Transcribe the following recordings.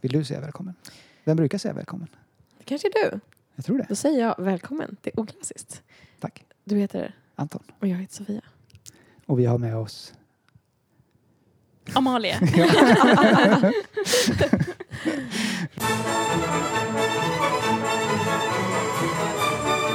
Vill du säga välkommen? Vem brukar säga välkommen? Det kanske är du. Jag tror det. Då säger jag välkommen. Det är oklassiskt. Tack. Du heter Anton. och jag heter Sofia. Och vi har med oss... Amalia.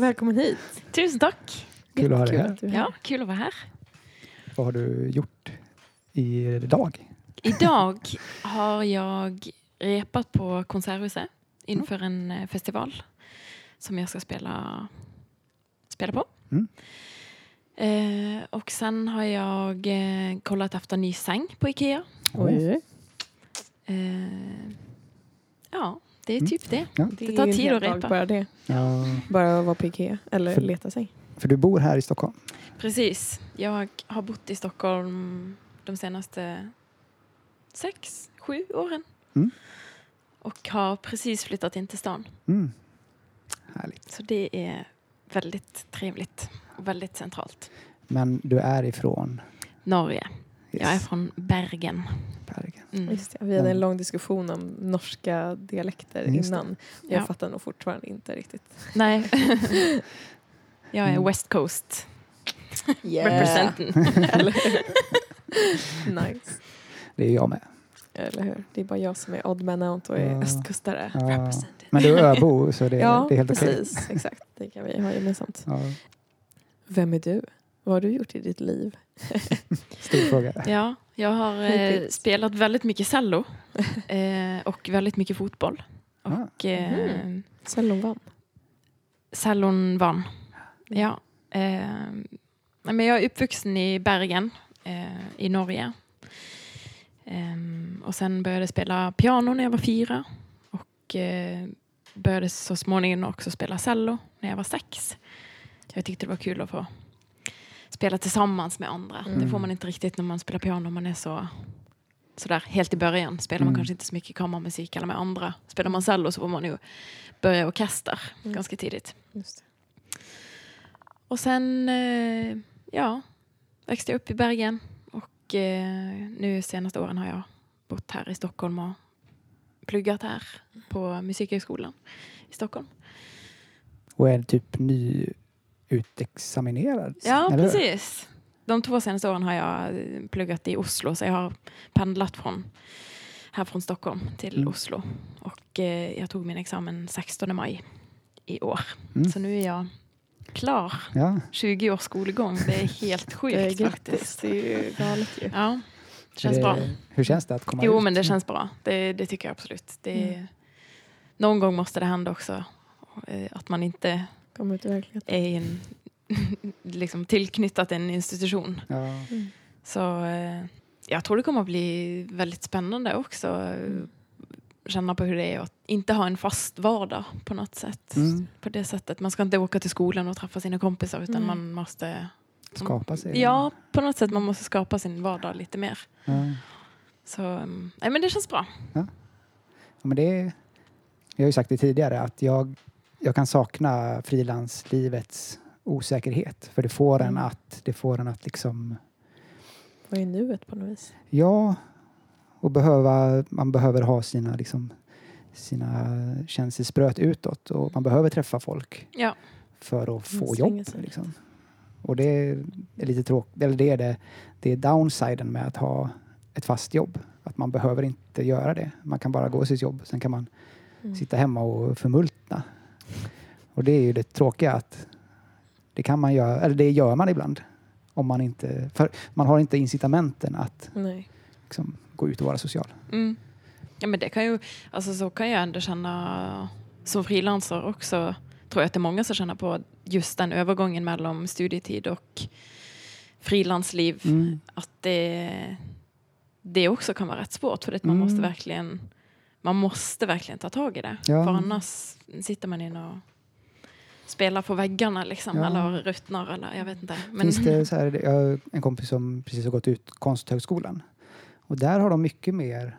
Välkommen hit. Tusen tack. Kul att ha dig Kul här. Ja, kul att vara här. Vad har du gjort idag? Idag har jag repat på Konserthuset inför en eh, festival som jag ska spela, spela på. Mm. Eh, och sen har jag eh, kollat efter ny säng på Ikea. Oj. Eh, ja, det är Mm. typ det. Ja. Det tar tid att repa. Bara det. Ja, Bara att vara på Ikea eller För- leta sig. för du bor här i Stockholm? Precis. Jag har bott i Stockholm de senaste sex, sju åren. Mm. Och har precis flyttat in till stan. Mm. Härligt. Så det är väldigt trevligt och väldigt centralt. Men du är ifrån? Norge. Yes. Jag är från Bergen. Mm. Just det. Vi hade en lång diskussion om norska dialekter Just det. innan. Jag Ja. fattar nog fortfarande inte riktigt. Nej. jag är Mm. West Coast Yeah. representant. Eller Nice. Det är jag med. Eller hur? Det är bara jag som är odd man out och är Ja. östkustare. Ja. Representant. Men du är öbo så det, ja, det är helt okej. precis. Exakt. Det kan vi ha gemensamt. Ja, Vem är du? Vad har du gjort i ditt liv? stor fråga. Ja, jag har eh, spelat väldigt mycket cello eh, och väldigt mycket fotboll. Ah. Och eh, Mhm. Cellon vann. cellon vann. Ja. Eh, men jag är uppvuxen i Bergen eh, i Norge. Ehm, och sen började jag spela piano när jag var fyra. Och eh, började så småningom också spela cello när jag var sex. Jag tyckte det var kul att få spela tillsammans med andra. Mm. Det får man inte riktigt när man spelar piano. Man är så sådär helt i början. Spelar man Mm. kanske inte så mycket kammarmusik eller med andra. Spelar man cello så får man ju börja orkester Mm. ganska tidigt. Just det. Och sen, eh, ja, växte jag upp i Bergen. Och eh, nu senaste åren har jag bott här i Stockholm och pluggat här på Musikhögskolan i Stockholm. Och är typ nyutexaminerad? Ja, precis. De två senaste åren har jag eh, pluggat i Oslo så jag har pendlat från här från Stockholm till Mm. Oslo. Och eh, jag tog min examen 16 maj i år. Mm. Så nu är jag klar. Ja, 20 års skolgång, det är helt sjukt Det är faktiskt. Det är ju galet ju. Ja, det känns det, bra. Hur känns det att komma Jo, ut? men det känns bra. Det, det tycker jag absolut. Det, Mm. Någon gång måste det hända också. eh, Att man inte Kom ut i verkligheten. är en, liksom tillknyttat till en institution. Ja. Mm. Så eh, jag tror det kommer att bli väldigt spännande också. eh, Känna på hur det är att inte ha en fast vardag på något sätt. Mm. På det sättet. Man ska inte åka till skolan och träffa sina kompisar utan Mm. man måste Skapa sig. Ja, på något sätt man måste skapa sin vardag lite mer. Ja. Så mm, nej, men det känns bra. Ja, men det jag har ju sagt det tidigare att jag, jag kan sakna frilanslivets osäkerhet. För det får en Mm. att, det får en att liksom, Vad är nuet på något vis? ja, och behöva, man behöver ha sina, liksom, sina känselspröt utåt och man behöver träffa folk Ja. för att få jobb. Liksom. Och det är lite tråkigt, eller det är det, det är downsiden med att ha ett fast jobb. Att man behöver inte göra det. Man kan bara gå sitt jobb, sen kan man Mm. sitta hemma och förmultna. Och det är ju det tråkiga att det kan man göra, eller det gör man ibland. Om man inte, för man har inte incitamenten att liksom, gå ut och vara social. Mm. Ja, men det kan ju, alltså så kan jag ändå känna som frilansare också. Tror jag att det är många som känner på just den övergången mellan studietid och frilansliv. Mm. Att det, det också kan vara rätt svårt för att man Mm. måste verkligen man måste verkligen ta tag i det. Ja. För annars sitter man in och spelar på väggarna liksom, Ja. eller ruttnar eller jag vet inte. Men, Finns det så här, jag har en kompis som precis har gått ut Konsthögskolan. Och där har de mycket mer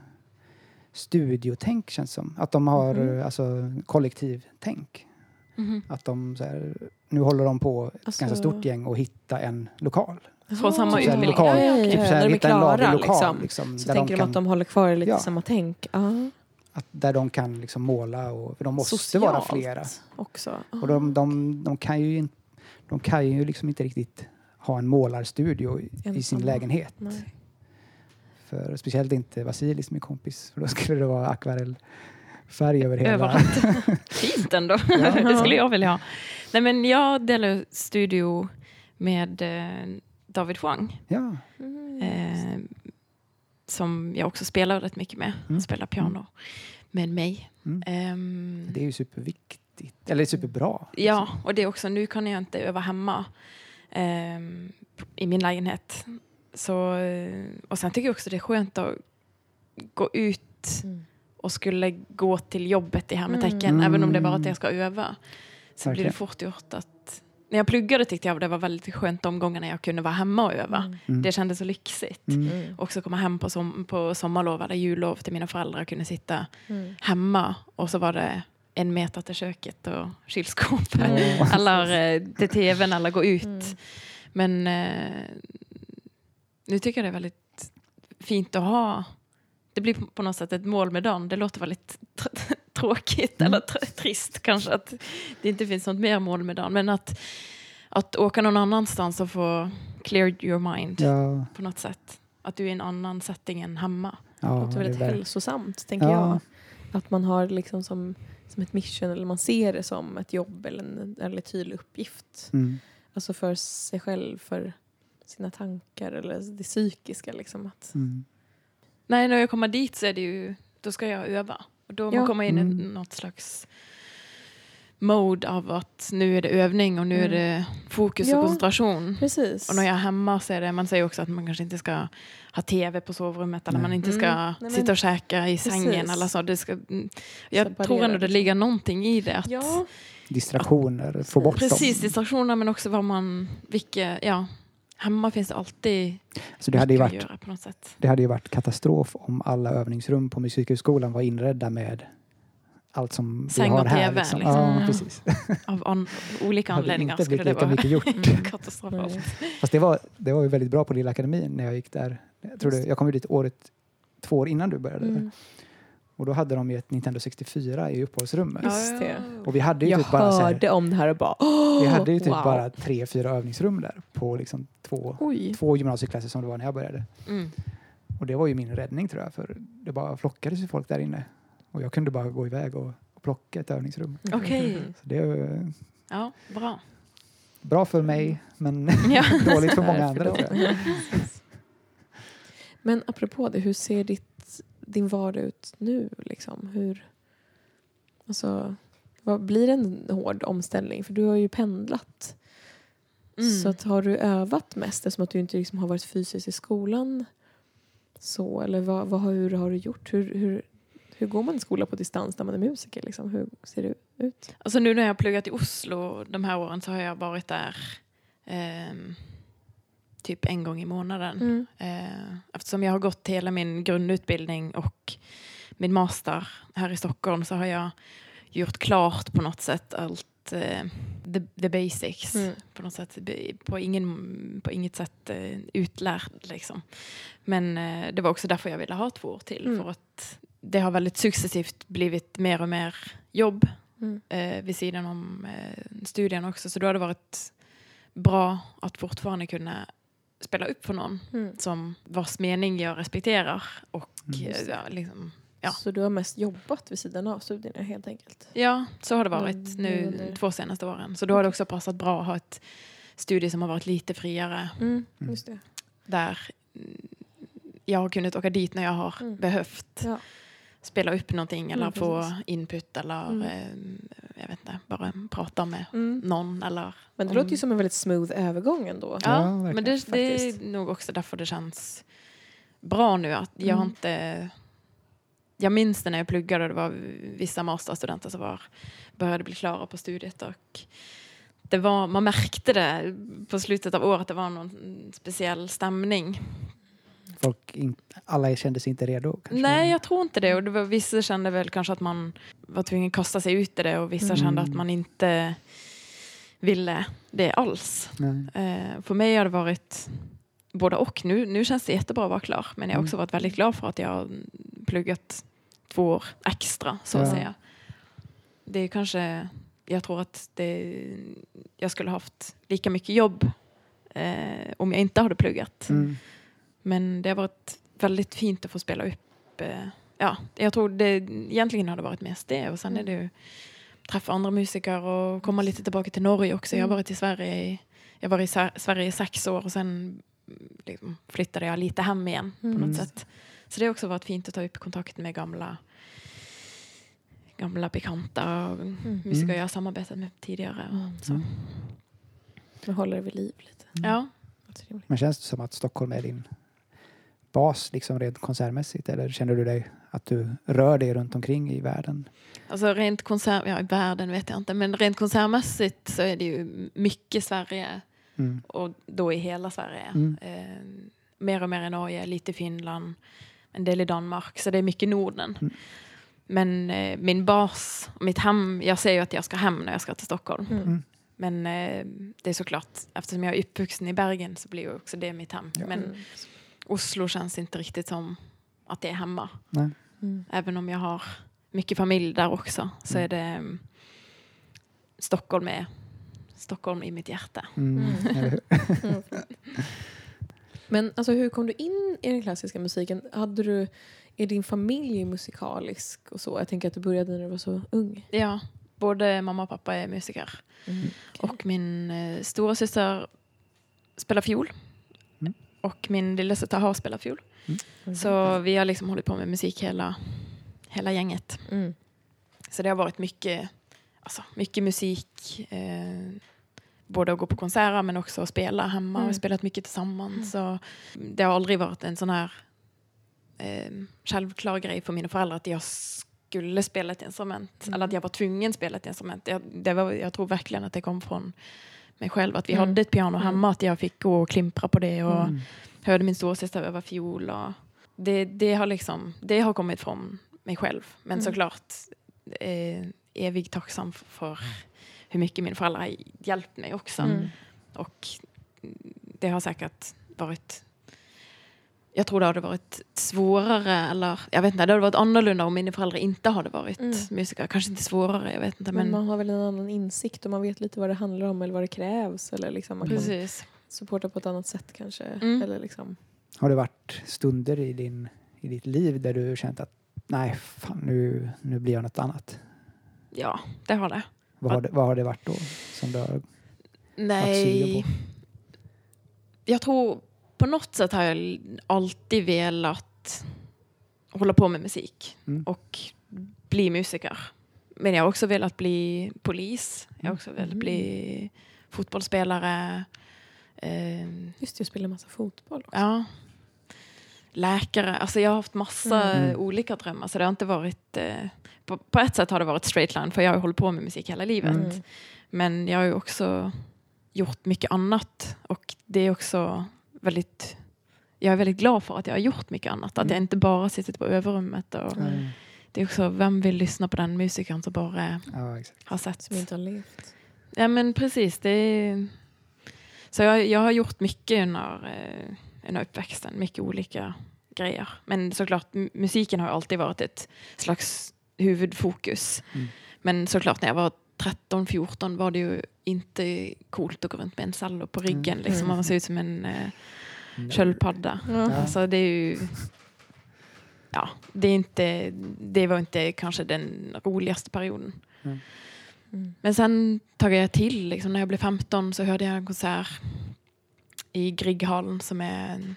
studiotänk känns som. Att de har eh, alltså, kollektivtänk. Mhm. Att de så här, nu håller de på, ett Alltså- ganska stort gäng, och hitta en lokal. Från samma Typ så här utbildning. lokal, Ja, ja, ja, typ så när här, de hitta en laglig klara lokal. liksom. Liksom, Så tänker de de att kan, de håller kvar i lite Ja. samma tänk. Ja. Att, där de kan liksom måla, och, för de måste vara flera. också. Och de, de, de kan ju, de kan ju liksom inte riktigt ha en målarstudio i, i sin lägenhet. Nej. För, speciellt inte Vasilis, min kompis, för då skulle det vara akvarellfärg över hela. Överallt. Fint ändå. det skulle jag vilja ha. Nej, men jag delar studio med eh, David Huang. Ja, Mm. Eh, som jag också spelar rätt mycket med. Mm. spelar piano med mig. Mm. Ehm, det är ju superviktigt. Eller superbra. Ja, och det är också, nu kan jag inte öva hemma ehm, i min lägenhet. Så, eh, och sen tycker jag också det är skönt att gå ut Mm. och skulle gå till jobbet i hermetecken, Mm. även om det är bara att jag ska öva. Så blir det Verkligen. fort gjort att... När jag pluggade tyckte jag det var väldigt skönt de gångerna jag kunde vara hemma och öva. Mm. Mm. Det kändes så lyxigt. Mm. Mm. Också komma hem på, som, på sommarlov eller jullov till mina föräldrar och kunna sitta Mm. hemma och så var det en meter till köket och kylskåpet. Mm. eller eh, till tvn eller gå ut. Mm. Men eh, nu tycker jag det är väldigt fint att ha. Det blir på- något sätt ett mål med dagen. Det låter väldigt tr- tråkigt Mm. eller tr- trist kanske att det inte finns något mer mål med dagen. Men att, att åka någon annanstans och få clear your mind Ja, på något sätt. Att du är i en annan setting än hemma. Det ja, låter det väldigt är väl- hälsosamt, tänker Ja. jag. Att man har liksom som, som ett mission, eller man ser det som ett jobb eller en eller tydlig uppgift. Mm. Alltså för sig själv, för sina tankar eller det psykiska. Liksom. Att, Mm. Nej, när jag kommer dit så är det ju, då ska jag öva. Och då Ja. man kommer in i Mm. något slags mode av att nu är det övning och nu är Mm. det fokus Ja. och koncentration. Precis. Och när jag är hemma så är det, man säger också att man kanske inte ska ha tv på sovrummet eller Nej. man inte Mm. ska Nej, men- sitta och käka i Precis. sängen eller så. Det ska, mm, jag Separera tror ändå det liksom. ligger någonting i det. Att, Ja, Distraktioner, få bort Precis, dem. distraktioner men också vad man, vilka, ja. Hemma finns det alltid Så det hade, ju varit, det hade ju varit katastrof om alla övningsrum på Musikhögskolan var inredda med allt som Säng vi har och här. Liksom. liksom. Ja, Ja. precis. Av an, olika anledningar inte skulle det vara mycket gjort. katastrofalt. Fast det var, det var ju väldigt bra på Lilla Akademin när jag gick där. Jag, tror det, jag kom ju dit året, två år innan du började. Mm. Och då hade de ju ett Nintendo 64 i uppehållsrummet. Just det. Och vi hade ju Jag typ bara, så här, hörde om det här och bara vi hade ju typ wow. bara tre, fyra övningsrum där på liksom två, Oj. två gymnasieklasser som det var när jag började. Mm. Och det var ju min räddning tror jag, för det bara flockades ju folk där inne. Och jag kunde bara gå iväg och, och plocka ett övningsrum. Okej. Så det är Ja, bra. bra för mig, men Ja. dåligt för många andra. Men apropå det, hur ser ditt, din vardag ut nu? Liksom? Hur, alltså, vad blir en hård omställning? För du har ju pendlat. Mm. Så att, har du övat mest eftersom att du inte liksom har varit fysiskt i skolan? Så, eller vad, vad har, hur har du gjort? Hur, hur, hur går man i skola på distans när man är musiker? Liksom? Hur ser det ut? Alltså nu när jag har pluggat i Oslo de här åren så har jag varit där ehm, typ en gång i månaden. Mm. Eh, eftersom jag har gått hela min grundutbildning och min master här i Stockholm så har jag gjort klart på något sätt allt eh, the, the basics. Mm. På något sätt, på, ingen, på inget sätt eh, utlärd liksom. Men det var också därför jag ville ha två år till. Mm. För att det har väldigt successivt blivit mer och mer jobb Mm. eh, vid sidan om eh, studien också. Så då har det varit bra att fortfarande kunna spela upp för någon Mm. som vars mening jag respekterar. Och Mm. eh, ja, liksom, Ja. Så du har mest jobbat vid sidan av studierna helt enkelt? ja, så har det varit Mm, nu under- två senaste åren. Så då har det också passat bra att ha ett studie som har varit lite friare. Mm. Mm. Där mm, jag har kunnat åka dit när jag har Mm. behövt Ja. Spela upp någonting eller Mm, få precis. input eller Mm. eh, jag vet inte, bara prata med Mm. någon eller Men det om- låter ju som en väldigt smooth övergång ändå. Ja, Ja, men det, det är nog också därför det känns bra nu. Att jag har Mm. inte... Jag minns det när jag pluggade och det var vissa masterstudenter som var, började bli klara på studiet. Och det var, man märkte det på slutet av året, det var någon speciell stämning. Folk in, alla kände sig inte redo? Kanske? Nej, jag tror inte det. Och det var, vissa kände väl kanske att man var tvungen att kasta sig ut i det och vissa Mm. kände att man inte ville det alls. Eh, för mig har det varit både och. Nu, nu känns det jättebra att vara klar. Men jag har också varit väldigt glad för att jag har pluggat två år extra, så att Ja. säga. Det är kanske, jag tror att det, jag skulle haft lika mycket jobb eh, om jag inte hade pluggat. Mm. Men det har varit väldigt fint att få spela upp. Eh, ja, jag tror det egentligen har det varit mest det. Och sen är det ju träffa andra musiker och komma lite tillbaka till Norge också. Jag har Mm. varit i Sverige i, jag var i Sa- Sverige i sex år och sen mm, liksom, flyttade jag lite hem igen på Mm. något sätt. Så det har också varit fint att ta upp kontakt med gamla gamla bekanta och musiker Mm. jag har samarbetat med tidigare. Mm. Så. Mm. Men håller det vid liv lite. Ja. Men känns det som att Stockholm är din bas liksom rent konsertmässigt? Eller känner du dig att du rör dig runt omkring i världen? Alltså rent konsert, ja i världen vet jag inte, men rent konsertmässigt så är det ju mycket Sverige Mm. och då i hela Sverige. Mm. Eh, mer och mer i Norge, lite i Finland, en del i Danmark, så det är mycket Norden. Mm. Men eh, min bas, mitt hem, jag säger ju att jag ska hem när jag ska till Stockholm. Mm. Mm. Men eh, det är såklart, eftersom jag är uppvuxen i Bergen så blir ju också det mitt hem. Ja. Men Mm. Oslo känns inte riktigt som att det är hemma. Nej. Mm. Även om jag har mycket familj där också så Mm. är det um, Stockholm är Stockholm i mitt hjärta. Mm. Men alltså, hur kom du in i den klassiska musiken? Hade du, är din familj musikalisk och så? Jag tänker att du började när du var så ung. Ja, både mamma och pappa är musiker. Mm. Och min eh, stora syster spelar fiol. Mm. Och min lillasyster har spelat fiol. Så vi har liksom hållit på med musik hela, hela gänget. Mm. Så det har varit mycket, alltså, mycket musik. Eh, både att gå på konserter men också att spela hemma. Mm. och spelat mycket tillsammans. Så det har aldrig varit en sån här eh, självklar grej för mina föräldrar att jag skulle spela ett instrument. Mm. Eller att jag var tvungen att spela ett instrument. Jag, det var, jag tror verkligen att det kom från mig själv. Att vi Mm. hade ett piano Mm. hemma. Att jag fick gå och klimpra på det. Och Mm. hörde min storasyster öva fiol. Och det, det, har liksom, det har kommit från mig själv. Men Mm. såklart eh, evigt tacksam för hur mycket min föräldrar har hjälpt mig också. Mm. Och det har säkert varit jag tror det hade varit svårare eller jag vet inte, det hade varit annorlunda om mina föräldrar inte hade varit Mm. musiker. Kanske inte svårare, jag vet inte. Men Men, man har väl en annan insikt och man vet lite vad det handlar om eller vad det krävs. Eller liksom man kan precis. supporta på ett annat sätt kanske. Mm. Eller liksom. Har det varit stunder i, din, i ditt liv där du känt att nej, fan, nu, nu blir jag något annat? Ja, det har det. Vad har det, vad har det varit då? Som du har, sugen Nej. på? Jag tror på något sätt har jag alltid velat hålla på med musik Mm. och bli musiker. Men jag har också velat bli polis. Jag har också velat Mm. bli fotbollsspelare. Eh, Just det, jag spelar massa fotboll också. ja. Läkare. Alltså jag har haft massa Mm. olika drömmar. Så det har inte varit... Eh, på, på ett sätt har det varit straight line för jag har ju hållit på med musik hela livet. Mm. Men jag har ju också gjort mycket annat och det är också väldigt jag är väldigt glad för att jag har gjort mycket annat. Att Mm. jag inte bara sitter på överrummet. Och Mm. Det är också, vem vill lyssna på den musikern som bara Ja, exakt. har sett? Som inte har levt. Ja men precis. Det är, så jag, jag har gjort mycket under, eh, under uppväxten. Mycket olika grejer. Men såklart, musiken har alltid varit ett slags huvudfokus. Mm. Men såklart när jag var 13-14 var det ju inte coolt att gå runt med en cello på ryggen. Mm. Liksom. Man ser ut som en eh, sköldpadda. Ja. Alltså det är ju... Ja, det, är inte, det var inte kanske den roligaste perioden. Mm. Men sen tog jag till, liksom, när jag blev 15 så hörde jag en konsert i Grieghallen som är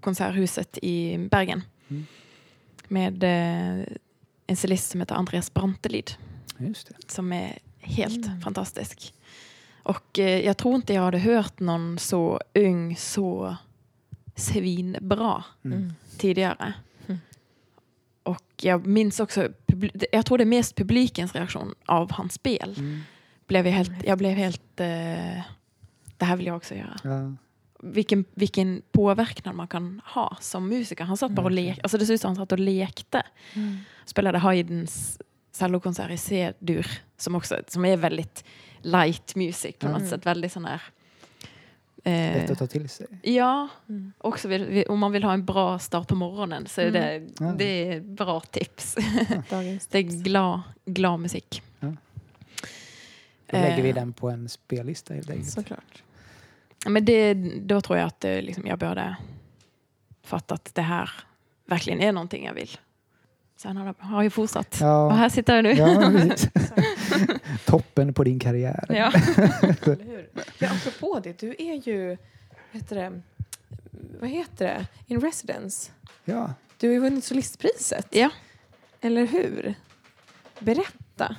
konserthuset i Bergen. Mm. Med eh, en cellist som heter Andreas Brantelid. Som är helt Mm. fantastisk. Och eh, jag tror inte jag hade hört någon så ung så svinbra Mm. Mm. tidigare. Mm. Och jag minns också, jag tror det är mest publikens reaktion av hans spel. Mm. Blev jag, helt, jag blev helt, eh, det här vill jag också göra. Ja. vilken, vilken påverkan man kan ha som musiker. Han satt bara och lekte. Alltså det såg ut som han satt och lekte. Mm. Spelade Haydns cellokonsert i C-dur som, också, som är väldigt light music på något Mm. sätt. Väldigt sån här... Lätt Eh, att ta till sig. ja, Mm. också vill, om man vill ha en bra start på morgonen så är Mm. det, Ja. det är bra tips. Dagens Det är glad, glad musik. Då lägger vi Eh. den på en spellista helt enkelt. Såklart. Ja, Men det, då tror jag att eh, liksom, jag började fatta att det här verkligen är någonting jag vill. Sen har, det, har jag fortsatt. Och Ja, här sitter jag nu. ja. Toppen på din karriär. Ja. Eller hur? Ja, apropå det, du är ju, heter det, vad heter det, in residence. Ja. Du har ju vunnit solistpriset. Ja. Eller hur? Berätta.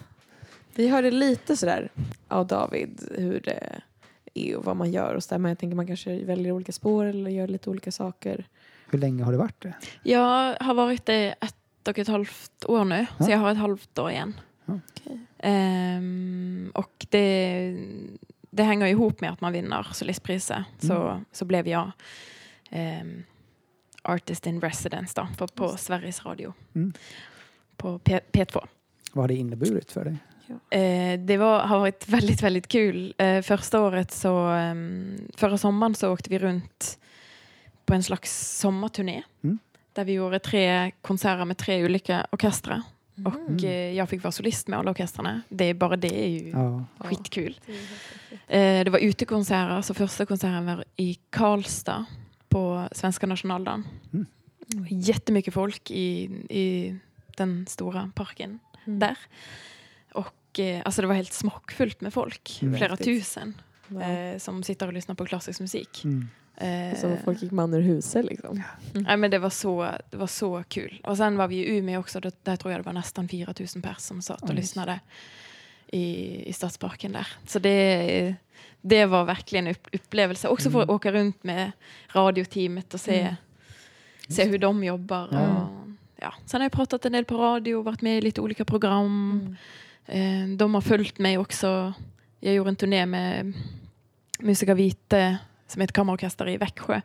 Vi hörde lite sådär av David hur det är och vad man gör och sådär. Men jag tänker man kanske väljer olika spår eller gör lite olika saker. Hur länge har det varit det? Jag har varit det ett och ett halvt år nu, Ja. så jag har ett halvt år igen. Okej. Ehm, och det, det hänger ihop med att man vinner solistpriset. Så, så blev jag ehm, Artist in Residence då, på, på Sveriges Radio. Mm. På P, P2. Vad har det inneburit för dig? Eh, det var, har varit väldigt, väldigt kul. Eh, första året så, ehm, förra sommaren så åkte vi runt på en slags sommarturné. Mm. Där vi gjorde tre konserter med tre olika orkestrar. Och Mm. eh, jag fick vara solist med alla orkestrarna. Det är bara det är ju Ja. skitkul. Det är helt häftigt. Eh, det var utekonserter, så första konserten var i Karlstad på svenska nationaldagen. Mm. Jättemycket folk i, i den stora parken Mm. där. Och eh, alltså det var helt smockfullt med folk, Mm. flera tusen, Wow. eh, som sitter och lyssnar på klassisk musik. Mm. Eh, Som folk gick man ur huset liksom. nej, men det, var så, det var så kul. Och sen var vi i Umeå också, där, där tror jag det var nästan 4000 pers som satt och Oj. lyssnade i, i Stadsparken där. Så det, det var verkligen en upp, upplevelse. Också för att Mm. åka runt med radioteamet och se, Mm. se hur de jobbar. Ja. Och, ja. Sen har jag pratat en del på radio och varit med i lite olika program. Mm. Eh, de har följt mig också. Jag gjorde en turné med Musica Vite som ett kammarorkester i Växjö.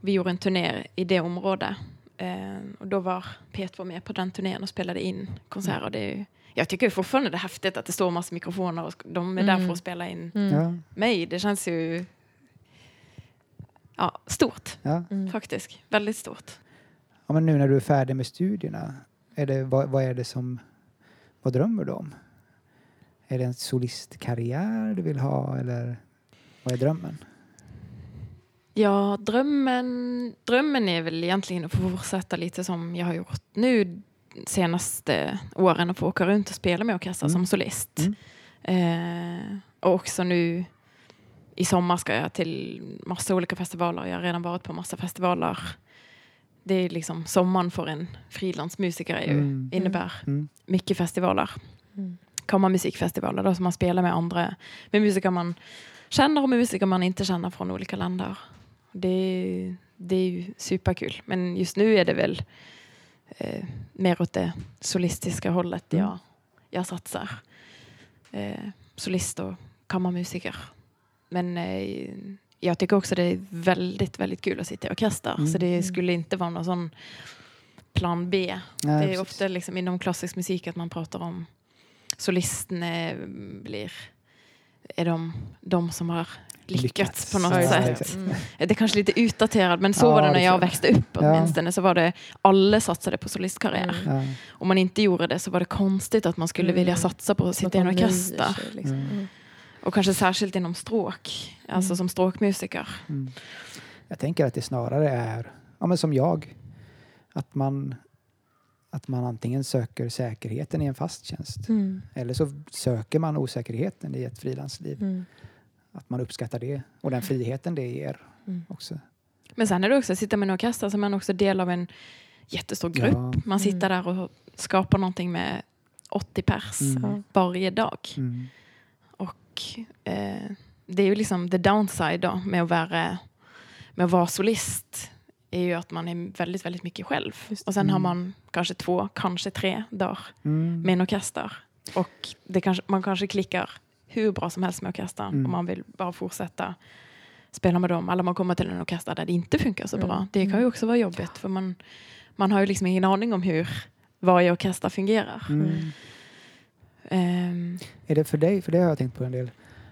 Vi gjorde en turné i det området. Eh, och då var P2 med på den turnén och spelade in konserter. Det är, ju- jag tycker fortfarande det är häftigt att det står massa mikrofoner och de är där Mm. för att spela in Mm. Mig. Det känns ju ja, stort Ja. Mm. faktiskt. Väldigt stort. ja, men nu när du är färdig med studierna, är det, vad, vad är det som, vad drömmer du om? Är det en solistkarriär du vill ha eller vad är drömmen? Ja, drömmen, drömmen är väl egentligen att få fortsätta lite som jag har gjort nu senaste åren och få åka runt och spela med orkester Mm. som solist. Mm. Eh, och också nu i sommar ska jag till massa olika festivaler. Jag har redan varit på massa festivaler. Det är liksom sommaren för en frilansmusiker är ju, Mm. innebär Mm. mycket festivaler. Mm. Kammarmusikfestivaler då som man spelar med andra, med musiker man känner och med musiker man inte känner från olika länder. Det, är- det är ju superkul. Men just nu är det väl eh, mer åt det solistiska hållet Mm. jag, jag satsar. Eh, solist och kammarmusiker. Men eh, jag tycker också det är väldigt, väldigt kul att sitta i orkester. Mm. Så det skulle inte vara någon sån plan B. Nej, Det är precis. ofta liksom inom klassisk musik att man pratar om solisten blir är de, de som har lyckats, Lyckats. på något Ja, sätt. exakt. Mm. Det är kanske lite utdaterat men så Ja, var det när jag växte upp Ja. åtminstone. Så var det, alla satsade på solistkarriär. Mm. Ja. Om man inte gjorde det så var det konstigt att man skulle Mm. vilja satsa på att sitta i en orkester. liksom. Mm. Mm. Och kanske särskilt inom stråk, alltså Mm. som stråkmusiker. Mm. Jag tänker att det snarare är, ja, men som jag, att man, att man antingen söker säkerheten i en fast tjänst Mm. eller så söker man osäkerheten i ett frilansliv. Mm. Att man uppskattar det och den friheten det ger Mm. också. Men sen är det också, att sitta med en orkester så är man också del av en jättestor grupp. Ja. Man sitter där och skapar någonting med 80 pers Mm. Varje dag. Mm. Och eh, det är ju liksom the downside då med att vara, med att vara solist är ju att man är väldigt, väldigt mycket själv. Och sen har Mm. man kanske två, kanske tre dagar Mm. med en orkester. Och det kanske, man kanske klickar hur bra som helst med orkestern Mm. och man vill bara fortsätta spela med dem. Eller man kommer till en orkester där det inte funkar så bra. Mm. Det kan ju också vara jobbigt för man, man har ju liksom ingen aning om hur varje orkester fungerar. Mm. Ehm, Är det för dig, för det har jag tänkt på en del,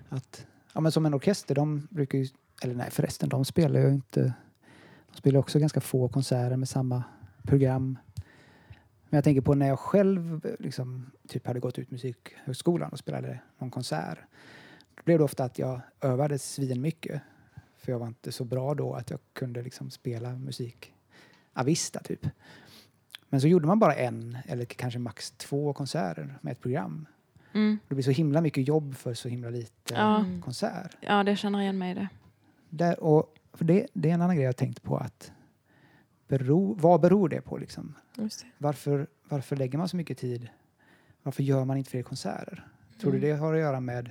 att ja, men som en orkester, de brukar ju, eller nej förresten, de spelar ju inte, de spelar också ganska få konserter med samma program. Men jag tänker på när jag själv liksom, typ hade gått ut musikhögskolan och spelade någon konsert. Då blev det ofta att jag övade svin mycket. För jag var inte så bra då att jag kunde liksom spela musik avista typ. Men så gjorde man bara en eller kanske max två konserter med ett program. mm, Det blir så himla mycket jobb för så himla lite Ja. Mm. konsert. ja, det känner igen mig i det. Där, och för det, det är en annan grej jag tänkt på. att bero, Vad beror det på? Liksom? Det. Varför, varför lägger man så mycket tid? Varför gör man inte fler konserter? Tror du Mm. det har att göra med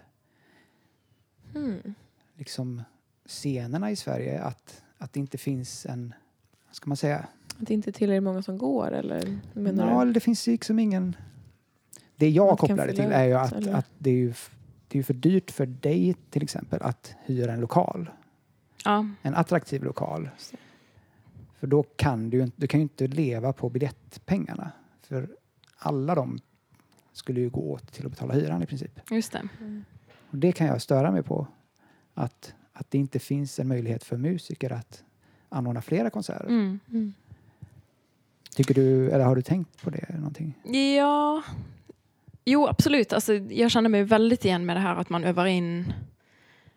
Mm. liksom, scenerna i Sverige? Att, att det inte finns en... Vad ska man säga? Att det inte är tillräckligt många som går eller menar Ja, du? det finns liksom ingen... Det jag kopplar det till är ju att, eller? att det är ju det är för dyrt för dig till exempel att hyra en lokal. Ja, en attraktiv lokal. För då kan du, du kan ju inte leva på biljettpengarna. För alla de skulle ju gå åt till att betala hyran i princip. just det. Mm. Och det kan jag störa mig på. Att, att det inte finns en möjlighet för musiker att anordna flera konserter. Mm. Mm. Tycker du, eller har du tänkt på det någonting? Ja, jo absolut. Alltså, jag känner mig väldigt igen med det här att man övar in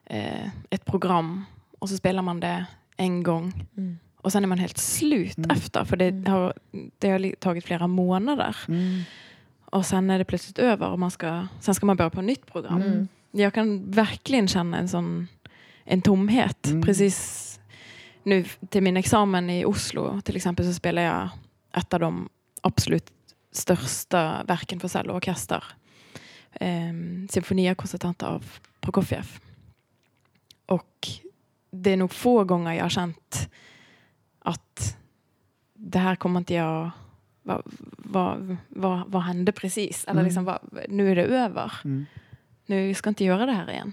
eh, ett program och så spelar man det en gång Mm. och sen är man helt slut Mm. efter för det Mm. har, det har tagit flera månader Mm. och sen är det plötsligt över och man ska, sen ska man börja på ett nytt program. Mm. Jag kan verkligen känna en sån en tomhet. Precis nu till min examen i Oslo till exempel så spelar jag ett av de absolut största verken för cello och orkester. Um, Symfonia Concertanta av Prokofjev. Och det är nog få gånger jag har känt att det här kommer inte jag... Vad, vad, vad, vad hände precis? Eller Mm. liksom, vad, nu är det över Mm. nu ska jag inte göra det här igen.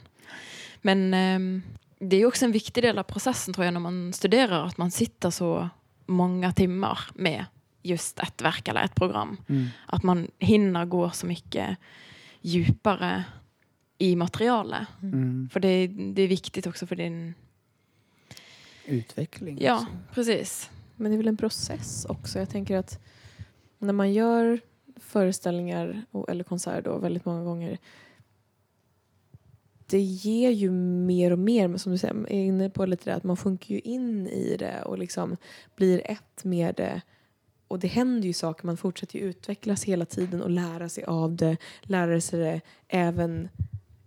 Men ehm, det är också en viktig del av processen tror jag när man studerar att man sitter så många timmar med just ett verk eller ett program. Mm. Att man hinner gå så mycket djupare i materialet. Mm. För det, det är viktigt också för din... Utveckling. Ja, också. precis. Men det är väl en process också. Jag tänker att när man gör föreställningar eller konserter då väldigt många gånger det ger ju mer och mer, som du säger, är inne på lite det att man sjunker ju in i det och liksom blir ett med det. Och det händer ju saker, man fortsätter ju utvecklas hela tiden och lära sig av det, lära sig det även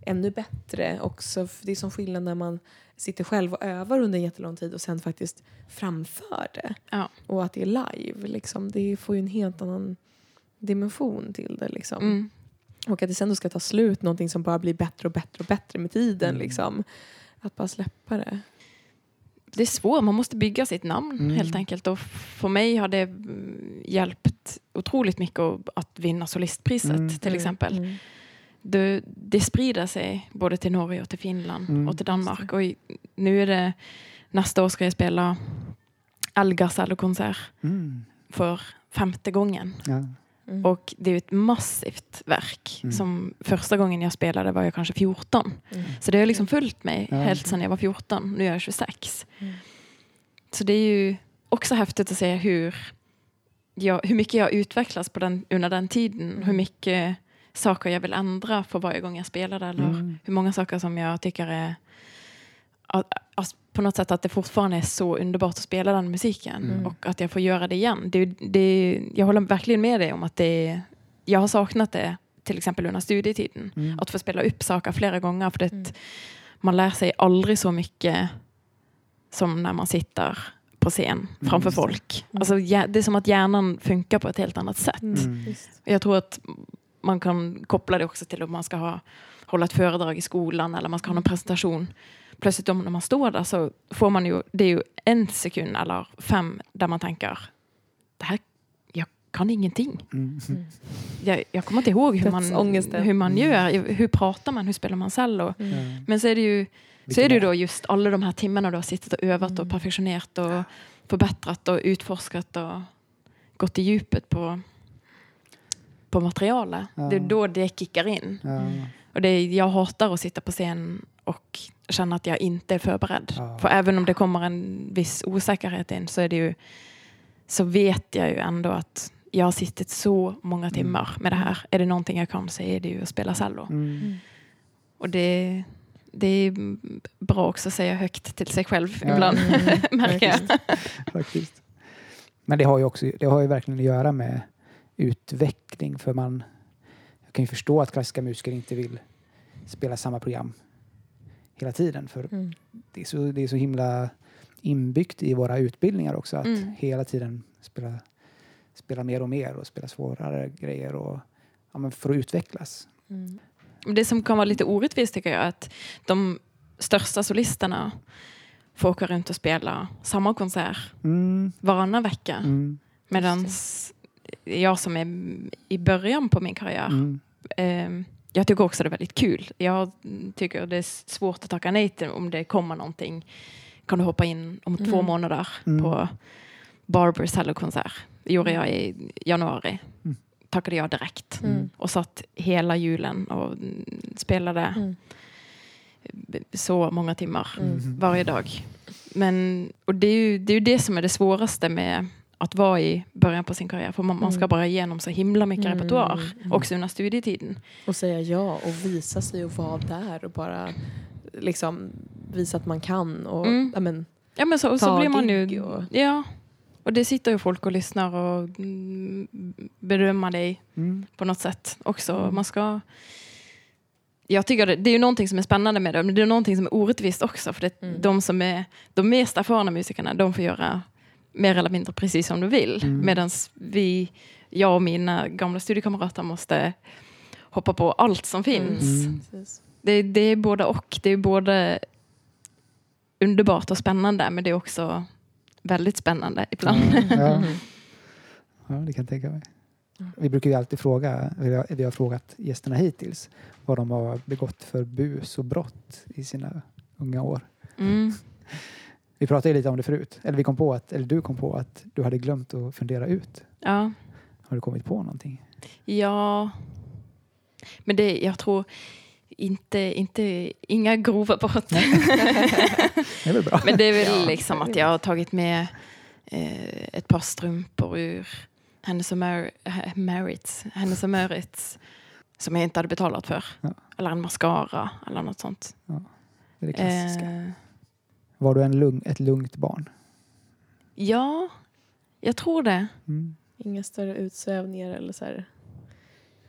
ännu bättre också. För Det är som skillnad när man sitter själv och övar under en jättelång tid och sen faktiskt framför det. Ja. Och att det är live, liksom. det får ju en helt annan dimension till det. Liksom. Mm. Och att det sen då ska ta slut, någonting som bara blir bättre och bättre och bättre med tiden. Mm. Liksom. Att bara släppa det. Det är svårt, man måste bygga sitt namn Mm. helt enkelt. Och för mig har det mm, hjälpt otroligt mycket att- vinna solistpriset Mm. till exempel. Mm. det, det sprider sig både till Norge och till Finland Mm. och till Danmark. Och i, nu är det nästa år ska jag spela Algar konsert Mm. för femte gången. Ja. Mm. Och det är ett massivt verk. Mm. Som första gången jag spelade var jag kanske 14. Mm. Så det har liksom följt mig Ja. helt sedan jag var 14. Nu är jag 26. Mm. Så det är ju också häftigt att se hur, jag, hur mycket jag utvecklas på den, under den tiden. Mm. Hur mycket saker jag vill ändra för varje gång jag spelar det. Eller Mm. hur många saker som jag tycker är att, att på något sätt att det fortfarande är så underbart att spela den musiken Mm. och att jag får göra det igen. Det, det, jag håller verkligen med dig om att det, jag har saknat det till exempel under studietiden. Mm. Att få spela upp saker flera gånger för det, Mm. man lär sig aldrig så mycket som när man sitter på scen framför just det. folk. Alltså, det är som att hjärnan funkar på ett helt annat sätt. Mm. Mm. Jag tror att man kan koppla det också till om man ska ha, hålla ett föredrag i skolan eller man ska ha någon presentation. Plötsligt om när man står där så får man ju, det är ju en sekund eller fem där man tänker, det här, jag kan ingenting. Mm. Mm. Jag, jag kommer inte ihåg hur man, hur man Mm. gör, hur pratar man, hur spelar man cello. Mm. Men så är det ju så är det då just alla de här timmarna du har suttit och övat och perfektionerat och förbättrat och utforskat och gått i djupet på, på materialet. Ja. Det är då det kickar in. Ja. Och det jag hatar att sitta på scen och känna att jag inte är förberedd. Ja. För även om det kommer en viss osäkerhet in så är det ju så vet jag ju ändå att jag har suttit så många timmar med det här. Är det någonting jag kan så är det ju att spela cello. Mm. Och det, det är bra också att säga högt till sig själv Ja. ibland, Mm, märker jag. Faktiskt. Men det har ju också det har ju verkligen att göra med utveckling för man jag kan ju förstå att klassiska musiker inte vill spela samma program hela tiden för Mm. det är så, det är så himla inbyggt i våra utbildningar också att Mm. hela tiden spela, spela mer och mer och spela svårare grejer och ja, för att utvecklas. Mm. Det som kan vara lite orättvist tycker jag är att de största solisterna får åka runt och spela samma konsert Mm, varannan vecka. mm, Medan jag som är i början på min karriär, mm, eh, jag tycker också det är väldigt kul. Jag tycker det är svårt att tacka nej till om det kommer någonting. Kan du hoppa in om två Mm. månader Mm. på Barbers Hellokonsert? Det gjorde jag i januari. Mm. Tackade jag direkt. Mm. Och satt hela julen och mm, spelade Mm. så många timmar Mm. varje dag. Men, och det är, ju, det är ju det som är det svåraste med att vara i början på sin karriär. För man, man ska Mm. bara igenom så himla mycket Mm, repertoar. mm. Också under studietiden. Och säga ja och visa sig och vara där och bara liksom visa att man kan. Och, Mm. ja, men, Ja men så, och så blir man ju... och- Ja. Och det sitter ju folk och lyssnar och bedömer dig mm, på något sätt också. Mm. Man ska... Jag tycker det, det är ju någonting som är spännande med det, men det är någonting som är orättvist också. För det, Mm. de som är de mest erfarna musikerna, de får göra mer eller mindre precis som de vill. Mm. Medan vi, jag och mina gamla studiekamrater måste hoppa på allt som finns. Mm. Det, det är både och. Det är både underbart och spännande, men det är också väldigt spännande ibland. Ja. Mm. Ja, det kan jag tänka mig. Mm. Vi brukar ju alltid fråga, vi har frågat gästerna hittills, vad de har begått för bus och brott i sina unga år. Mm. Vi pratade ju lite om det förut, eller vi kom på att, eller du kom på att du hade glömt att fundera ut. Ja. Har du kommit på någonting? Ja, men det, jag tror inte, inte inga grova brott. Det är väl bra? Men det är väl Ja, liksom att jag har tagit med eh, ett par strumpor ur Hennes och Mar- Marits, Hennes och Mörits som jag inte hade betalat för. Ja. Eller en mascara eller något sånt. Det är det klassiska. Eh, Var du en lugn, ett lugnt barn? ja, jag tror det. Mm. Inga större utsvävningar eller så här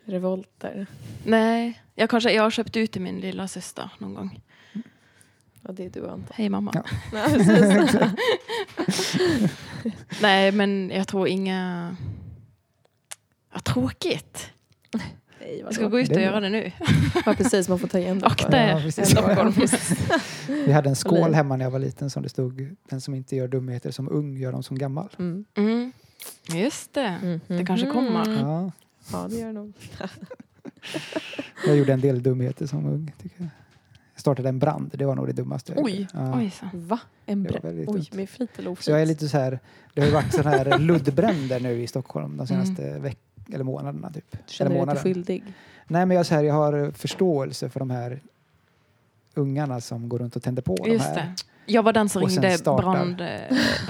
revolter. Nej, jag, kanske, jag har köpt ut till min lilla syster någon gång. Ja, det är du antar Hej mamma. Ja. Nej, men jag tror inga... Ja, tråkigt. Nej, Jag ska gå ut Det och bra. göra det nu. Ja, precis. Man får ta igen det. Akta Ja, er, precis. Stockholm. Vi hade en skål hemma när jag var liten som det stod Den som inte gör dumheter som ung gör dem som gammal. Mm. Mm. Just det. Mm. Det kanske kommer. Mm. Ja, Ja, det gör det nog. jag gjorde en del dumheter som ung. Tycker jag. jag startade en brand, det var nog det dummaste jag Oj. Ja. Oj, så. Va? En Det väldigt Oj, med flit eller oflit? Så jag är lite så här, det har ju varit sådana här luddbränder nu i Stockholm de senaste veck eller månaderna typ. Känner eller du dig skyldig? Nej men jag, så här, jag har förståelse för de här ungarna som går runt och tänder på de Just här. det. Jag var den som ringde brand, eh,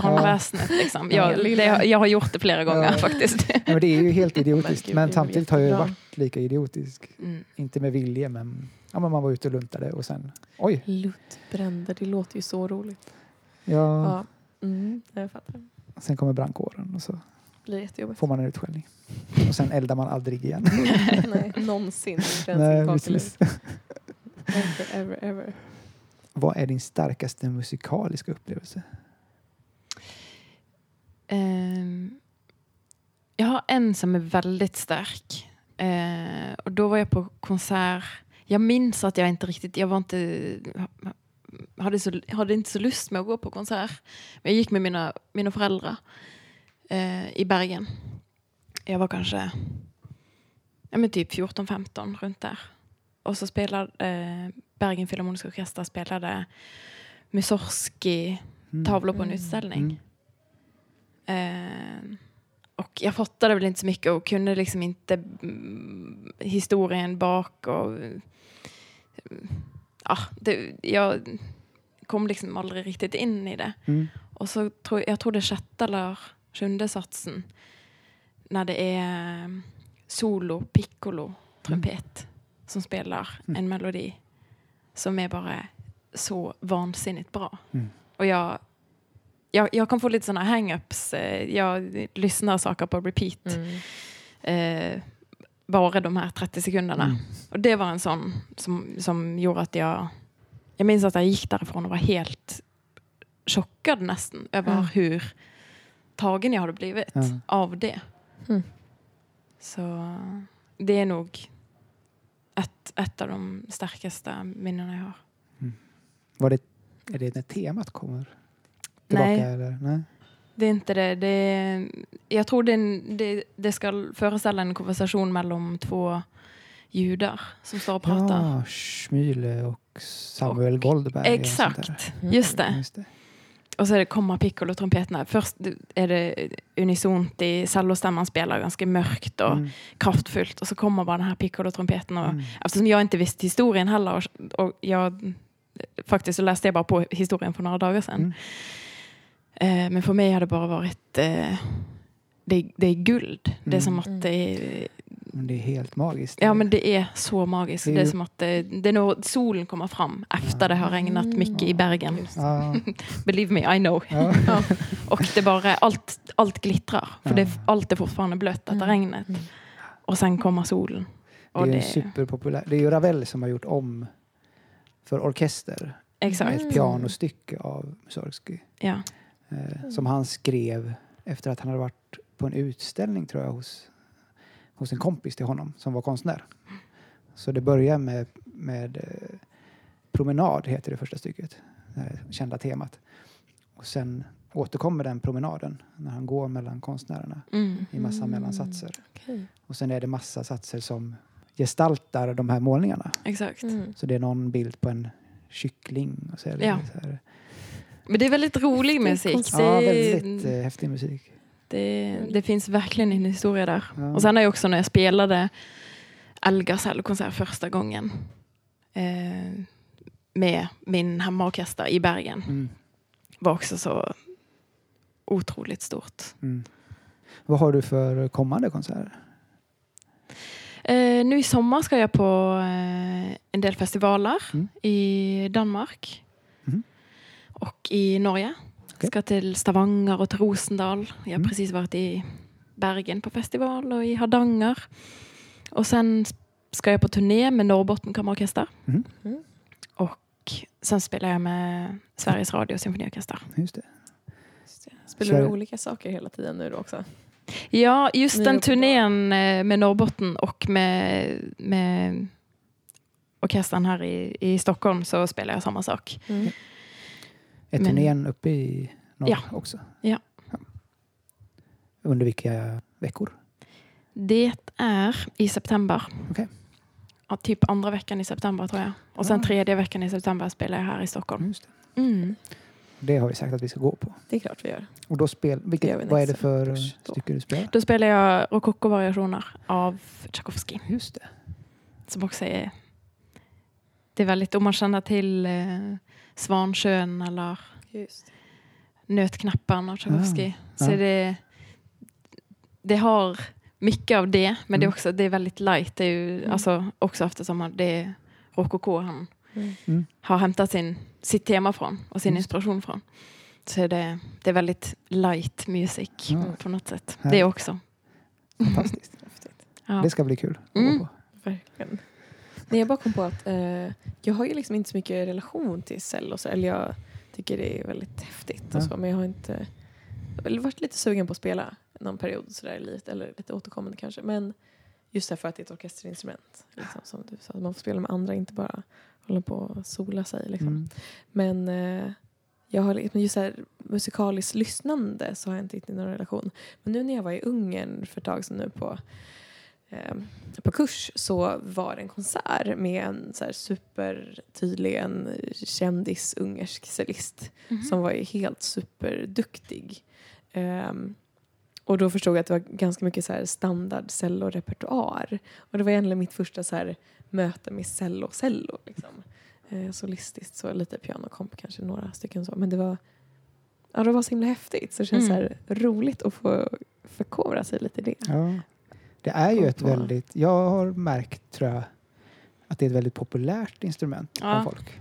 brandväsendet. Liksom. Ja. Jag, det, jag har gjort det flera gånger Ja. faktiskt. Nej, men det är ju helt idiotiskt. Men samtidigt har jag ju varit lika idiotisk. Mm. Inte med vilje men, ja, men man var ute och luntade och sen oj. Luttbränder, det låter ju så roligt. Ja, Ja. Mm, jag fattar. Sen kommer brandkåren och så blir jättejobbigt. får man en utskällning. Och sen eldar man aldrig igen. Nej, någonsin. Nej, precis. Ever, ever, ever. Vad är din starkaste musikaliska upplevelse? Ehm, jag har en som är väldigt stark. Eh, och då var jag på konsert. Jag minns att jag inte riktigt, jag var inte, hade, så, hade inte så lust med att gå på konsert. Men jag gick med mina, mina föräldrar eh, i Bergen. Jag var kanske ja, men typ 14-15 runt där. Och så spelade eh, Bergen Filharmoniska Orkester spelade Mussorgsky Mm. på en Mm. utställning. Eh, och jag fattade väl inte så mycket och kunde liksom inte mm, historien bak och mm, ja, det, jag kom liksom aldrig riktigt in i det. Mm. Och så tror jag tror det sjätte eller sjunde satsen när det är mm, solo, piccolo, trumpet som spelar Mm. en melodi som är bara så vansinnigt bra. Mm. Och jag, jag, jag kan få lite sådana hang-ups. eh, Jag lyssnar saker på repeat. Mm. Eh, bara de här 30 sekunderna. Mm. Och det var en sån som, som gjorde att jag... Jag minns att jag gick därifrån och var helt chockad nästan över Ja. hur tagen jag hade blivit Ja. av det. Mm. Så det är nog ett, ett av de starkaste minnena jag har. Var det, är det när temat kommer tillbaka? Nej. Eller? Nej. Det är inte det. det är, jag tror det, det, det ska föreställa en konversation mellan två judar som står och pratar. Ja, Schmyle och Samuel Och- Goldberg. Exakt, Mm. just det. Just det. Och så är det kommer piccolo-trumpeterna. Först är det unisont i cellostämman spelar ganska mörkt och Mm. kraftfullt och så kommer bara den här piccolo-trumpeten. Och, Mm. Eftersom jag inte visste historien heller och, och jag faktiskt så läste jag bara på historien för några dagar sedan. Mm. Eh, men för mig har det bara varit eh, det, det är guld. Det är som att det är, Men det är helt magiskt. ja, men det är så magiskt. Det är Det är som att det, det är nog solen kommer fram efter det har regnat mycket i Bergen. Det. Ja, Believe me, I know. ja. Ja. Och det bara, allt, allt glittrar. För Ja. det, allt är fortfarande blött efter Mm. regnet. Mm. Och sen kommer solen. Det är Och ju en det, superpopulär. Det är ju Ravel som har gjort om för orkester. exakt. Ett Mm. pianostycke av Mussorgsky. Ja. Eh, som han skrev efter att han hade varit på en utställning tror jag hos, hos en kompis till honom som var konstnär. Så det börjar med, med eh, Promenad heter det första stycket. Det kända temat. Och sen återkommer den promenaden när han går mellan konstnärerna Mm. i massa Mm. mellansatser. Okej. Och sen är det massa satser som gestaltar de här målningarna. Exakt. Mm. Så det är någon bild på en kyckling. Och så är det Ja. så här. Men det är väldigt rolig musik. Ja, väldigt eh, häftig musik. Det, det finns verkligen en historia där. Ja. Och sen är jag också när jag spelade Algas konsert första gången eh, med min hemmaorkester i Bergen Mm. var också så otroligt stort. Mm. Vad har du för kommande konserter? Eh, nu i sommar ska jag på eh, en del festivaler Mm. i Danmark Mhm. och i Norge. Okej. Ska till Stavanger och till Rosendal. Jag har Mm. precis varit i Bergen på festival och i Hardanger. Och sen ska jag på turné med Norrbotten kammarorkester. Mhm. Mm. Och sen spelar jag med Sveriges Radio symfoniorkester. Just det. Just det. Spelar du olika saker hela tiden nu då också? Ja, just Ni den turnén eh, med Norrbotten och med, med orkestern här i, i Stockholm så spelar jag samma sak. Mm. Är Men- turnén uppe i norr Ja. också? Ja. Under vilka veckor? Det är i september. Okej. Ja, typ andra veckan i september tror jag. Och sen tredje veckan i september spelar jag här i Stockholm. Just det. Mm. det har vi sagt att vi ska gå på. Det är klart vi gör. Och då spel, vilket, vi vad är det för stycke du spelar? Då spelar jag rokoko-variationer av Tchaikovsky. Just det. Som också är... Det är väldigt, om man känner till eh, Svansjön eller Just. Nötknapparna av Tchaikovsky. Ah, så ja. det, det har mycket av det, men det är Mm. också det är väldigt light. Det är ju, Mm. alltså, också eftersom det är rokoko han Mm. Mm. har hämtat sin, sitt tema från och sin Just. inspiration från. Så är det, det är väldigt light music Ja. på något sätt. Härligt. Det också. Fantastiskt. Ja. Det ska bli kul att Mm. gå på. Verkligen. Nej, jag bara kom på att eh, jag har ju liksom inte så mycket relation till cell och så, eller jag tycker det är väldigt häftigt och så, men jag har inte jag har varit lite sugen på att spela någon period sådär i livet, eller lite återkommande kanske, men just därför att det är ett orkesterinstrument, liksom, som du sa, man får spela med andra, inte bara hålla på och sola sig. Liksom. Mm. Men eh, jag har just här, musikaliskt lyssnande så har jag inte riktigt någon relation. Men nu när jag var i Ungern för ett tag sedan nu på eh, på kurs så var det en konsert med en så här supertydlig en kändis ungersk cellist Mhm. som var helt superduktig. Ehm, och då förstod jag att det var ganska mycket så här standard cellorepertoar. Och det var egentligen mitt första så här möte med cello-cello. Liksom. Eh, solistiskt, så lite pianokomp kanske några stycken så. Men det var, ja, det var så himla häftigt. Så det känns Mm. så här roligt att få förkovra sig lite i det. Ja. Det är ju ett på- väldigt, jag har märkt tror jag, att det är ett väldigt populärt instrument Ja. bland folk.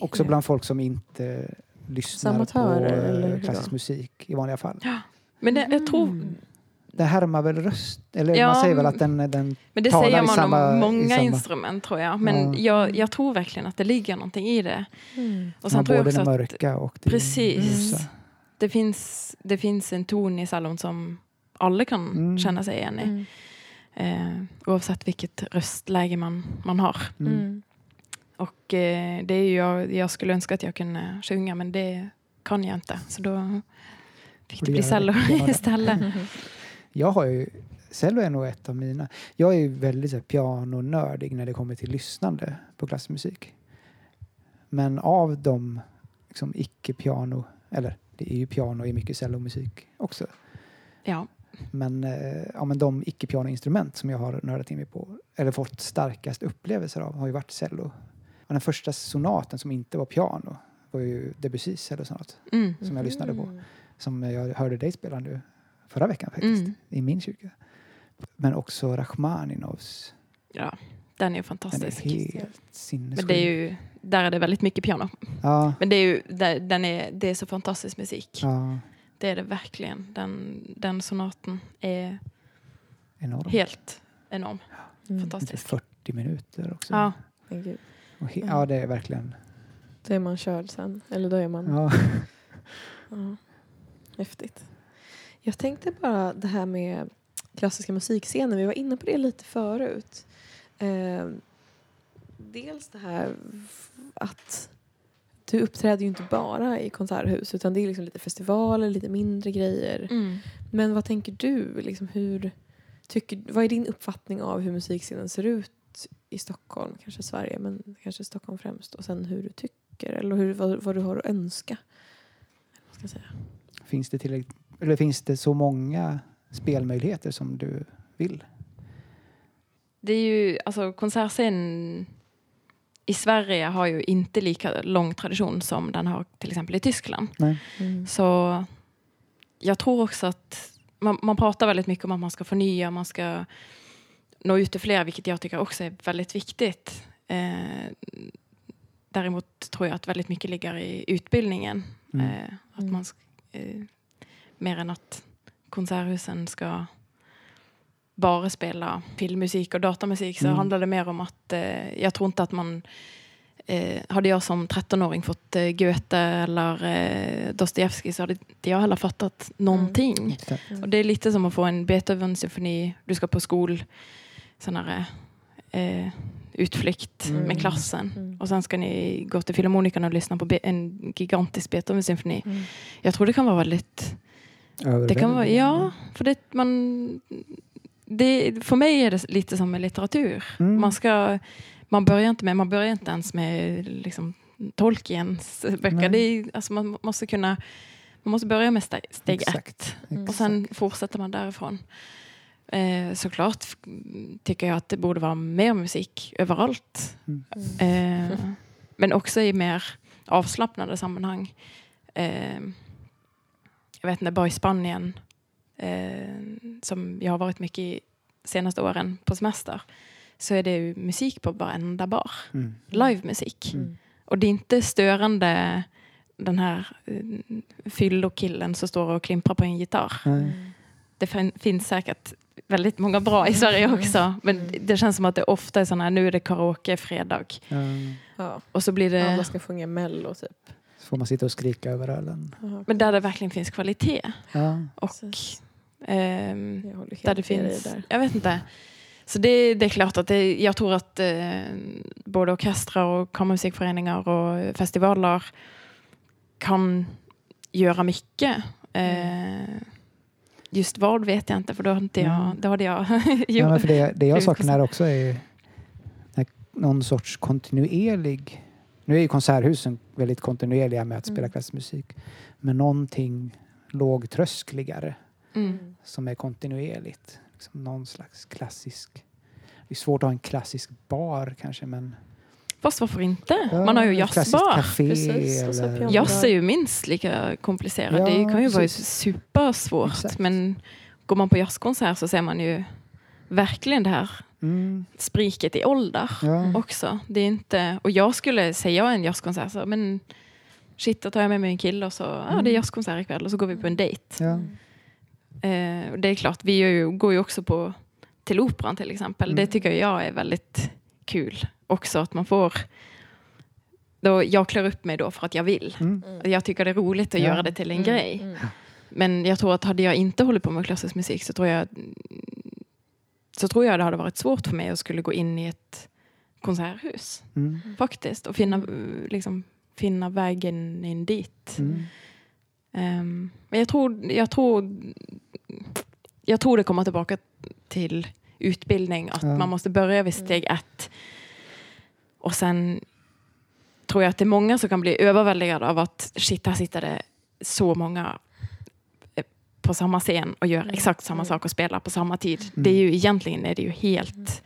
Också bland folk som inte lyssnar på amatörer, eller hur eh, klassisk musik i vanliga fall. Men det, jag tror, Mm. Det härmar väl röst, eller Ja, man säger väl att den, den men det talar säger i man samma- om många samma- instrument tror jag. Men Ja. jag, jag tror verkligen att det ligger någonting i det. Mm. Och sen har tror jag också det att mörka och det Precis. ljusa. det finns, det finns en ton i cellon som alla kan Mm. känna sig igen i. Mm. Eh, oavsett vilket röstläge man, man har. Mm. Mm. Och eh, det är ju jag, jag skulle önska att jag kunde sjunga men det kan jag inte. Så då fick det du bli cello istället. Jag har ju, cello är nog ett av mina, jag är ju väldigt så här, pianonördig när det kommer till lyssnande på klassisk musik. Men av de liksom, icke-piano, eller det är ju piano i mycket cellomusik också. Ja. Men, eh, ja, men de icke-pianoinstrument som jag har nördat in mig på, eller fått starkast upplevelser av, har ju varit cello. Och den första sonaten som inte var piano var ju Debussys cellosonat, Mm. som jag lyssnade på. Mm. Som jag hörde dig spela nu förra veckan faktiskt, Mm. i min kyrka. Men också Rachmaninovs. ja, den är ju Den är fantastisk. helt sinnessjuk. Men det är ju, där är det väldigt mycket piano. Ja, Men det är ju, där- den är, det är så fantastisk musik. ja, Det är det verkligen. Den, den sonaten är enorm. helt enorm. Mm. Fantastisk. 40 minuter också. Ja. He- ja, det är verkligen. Då är man körd sen. Eller då är man... Ja. Ja. Häftigt. Jag tänkte bara det här med klassiska musikscener. Vi var inne på det lite förut. Eh, dels det här att du uppträder ju inte bara i konserthus utan det är liksom lite festivaler, lite mindre grejer. Mm. Men vad tänker du? Liksom hur, tycker, vad är din uppfattning av hur musikscenen ser ut i Stockholm, kanske Sverige, men kanske Stockholm främst. Och sen hur du tycker eller hur, vad, vad du har att önska. Vad ska jag säga? Finns det tillräckligt, eller finns det så många spelmöjligheter som du vill? Det är ju, alltså konsertscenen i Sverige har ju inte lika lång tradition som den har till exempel i Tyskland. Nej. Så jag tror också att man, man pratar väldigt mycket om att man ska förnya, man ska nå ut till fler, vilket jag tycker också är väldigt viktigt. Eh, däremot tror jag att väldigt mycket ligger i utbildningen. Mm. Eh, att Mm. man eh, mer än att konserthusen ska bara spela filmmusik och datamusik så Mm. handlar det mer om att eh, jag tror inte att man eh, hade jag som 13-åring fått eh, Goethe eller eh, Dostojevskij så hade inte jag heller fattat någonting. Exakt. Och det är lite som att få en Beethoven-symfoni, du ska på skol, sån här eh, utflykt Mm. med klassen. Mm. Och sen ska ni gå till Filharmonikerna och lyssna på Be- en gigantisk Beethoven-symfoni. Mm. Jag tror det kan vara väldigt... Det kan vara, ja, för det, man, det, för mig är det lite som med litteratur. Mm. Man, ska, man, börjar inte med, man börjar inte ens med liksom, Tolkiens böcker. Det är, alltså, man måste kunna man måste börja med steg, steg Exakt. ett Mm. och sen fortsätter man därifrån. Eh, såklart tycker jag att det borde vara mer musik överallt. Mm. Eh, men också i mer avslappnade sammanhang. Eh, jag vet inte, bara i Spanien eh, som jag har varit mycket i senaste åren på semester så är det ju musik på varenda bar. Mm. Livemusik. Mm. Och det är inte störande den här eh, fyllokillen som står och klimprar på en gitarr. Nej. Det fin- finns säkert väldigt många bra i Sverige också. Men Mm. det känns som att det ofta är sådana här, nu är det karaoke fredag. Ja. Och så blir det, Alla ska sjunga mello typ. Så får man sitta och skrika över ölen. Men där det verkligen finns kvalitet. Ja. Och Precis. Ehm, Jag håller där det finns, där. jag vet inte. Så det, det är klart att det, jag tror att eh, både orkestrar och kammarmusikföreningar och festivaler kan göra mycket. Eh, just vad vet jag inte för då, hade inte jag, Mm. då hade jag Ja, gjort. men för det, det jag saknar också är någon sorts kontinuerlig... Nu är ju konserthusen väldigt kontinuerliga med att spela Mm. klassisk musik. Men någonting lågtröskligare Mm. som är kontinuerligt. Liksom någon slags klassisk... Det är svårt att ha en klassisk bar kanske men... Fast varför inte? Ja, Man har ju jazzbar. eller... Jazz är ju minst lika komplicerad. Ja, det kan ju vara precis. supersvårt. Exakt. Men går man på jazzkonsert så ser man ju verkligen det här Mm, spriket i ålder ja. också. Det är inte, och jag skulle säga en jazzkonsert så, men shit, då tar jag med mig en kille och så, ja Mm. det är jazzkonsert ikväll och så går vi på en dejt. ja. Eh, och det är klart, vi ju, går ju också på till operan till exempel. Mm. Det tycker jag är väldigt kul också att man får då, jag klär upp mig då för att jag vill. Mm. Jag tycker det är roligt att Ja. göra det till en Mm, grej. mm. Men jag tror att hade jag inte hållit på med klassisk musik så tror jag så tror jag det hade varit svårt för mig att skulle gå in i ett konserthus Mm. faktiskt och finna, liksom, finna vägen in dit. Mm. Ehm, men jag tror, jag, tror, jag tror det kommer tillbaka till utbildning, att Ja. man måste börja vid steg ett. Och sen tror jag att det är många som kan bli överväldigade av att shit, här sitter det så många eh, på samma scen och gör Mm. exakt samma Mm. sak och spelar på samma tid. Mm. Det är ju egentligen är det ju helt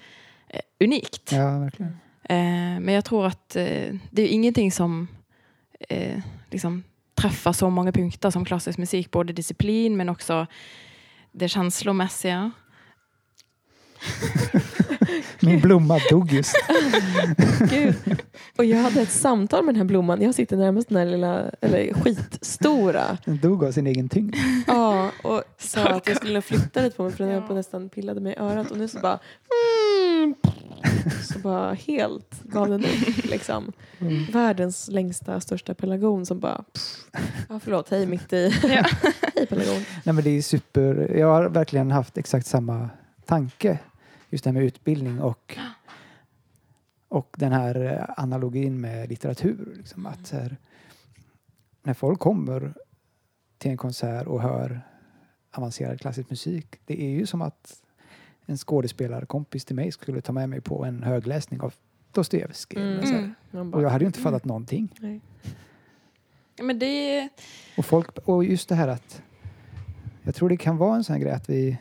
eh, unikt. ja, verkligen. Eh, men jag tror att eh, det är ingenting som eh, liksom träffar så många punkter som klassisk musik. Både disciplin men också det känslomässiga. Min blomma dog just. Gud. Och jag hade ett samtal med den här blomman. Jag sitter närmast den här lilla, eller skitstora. Den dog av sin egen tyngd. Ja, och sa att jag skulle flytta lite på mig för den höll på nästan pillade mig i örat. Och nu så bara... Så bara helt gav den upp liksom. Mm. Världens längsta, största pelargon som bara... Pff, ja, förlåt, hej mitt i. Ja. hej pelargon. Nej, men det är super. Jag har verkligen haft exakt samma tanke. Just det här med utbildning och, och den här eh, analogin med litteratur. Liksom, att här, när folk kommer till en konsert och hör avancerad klassisk musik. Det är ju som att en skådespelarkompis till mig skulle ta med mig på en högläsning av Dostojevskij. Mm. Bara, Och jag hade ju inte fattat någonting. nej. Men det Och, folk, och just det här att jag tror det kan vara en sån här grej att vi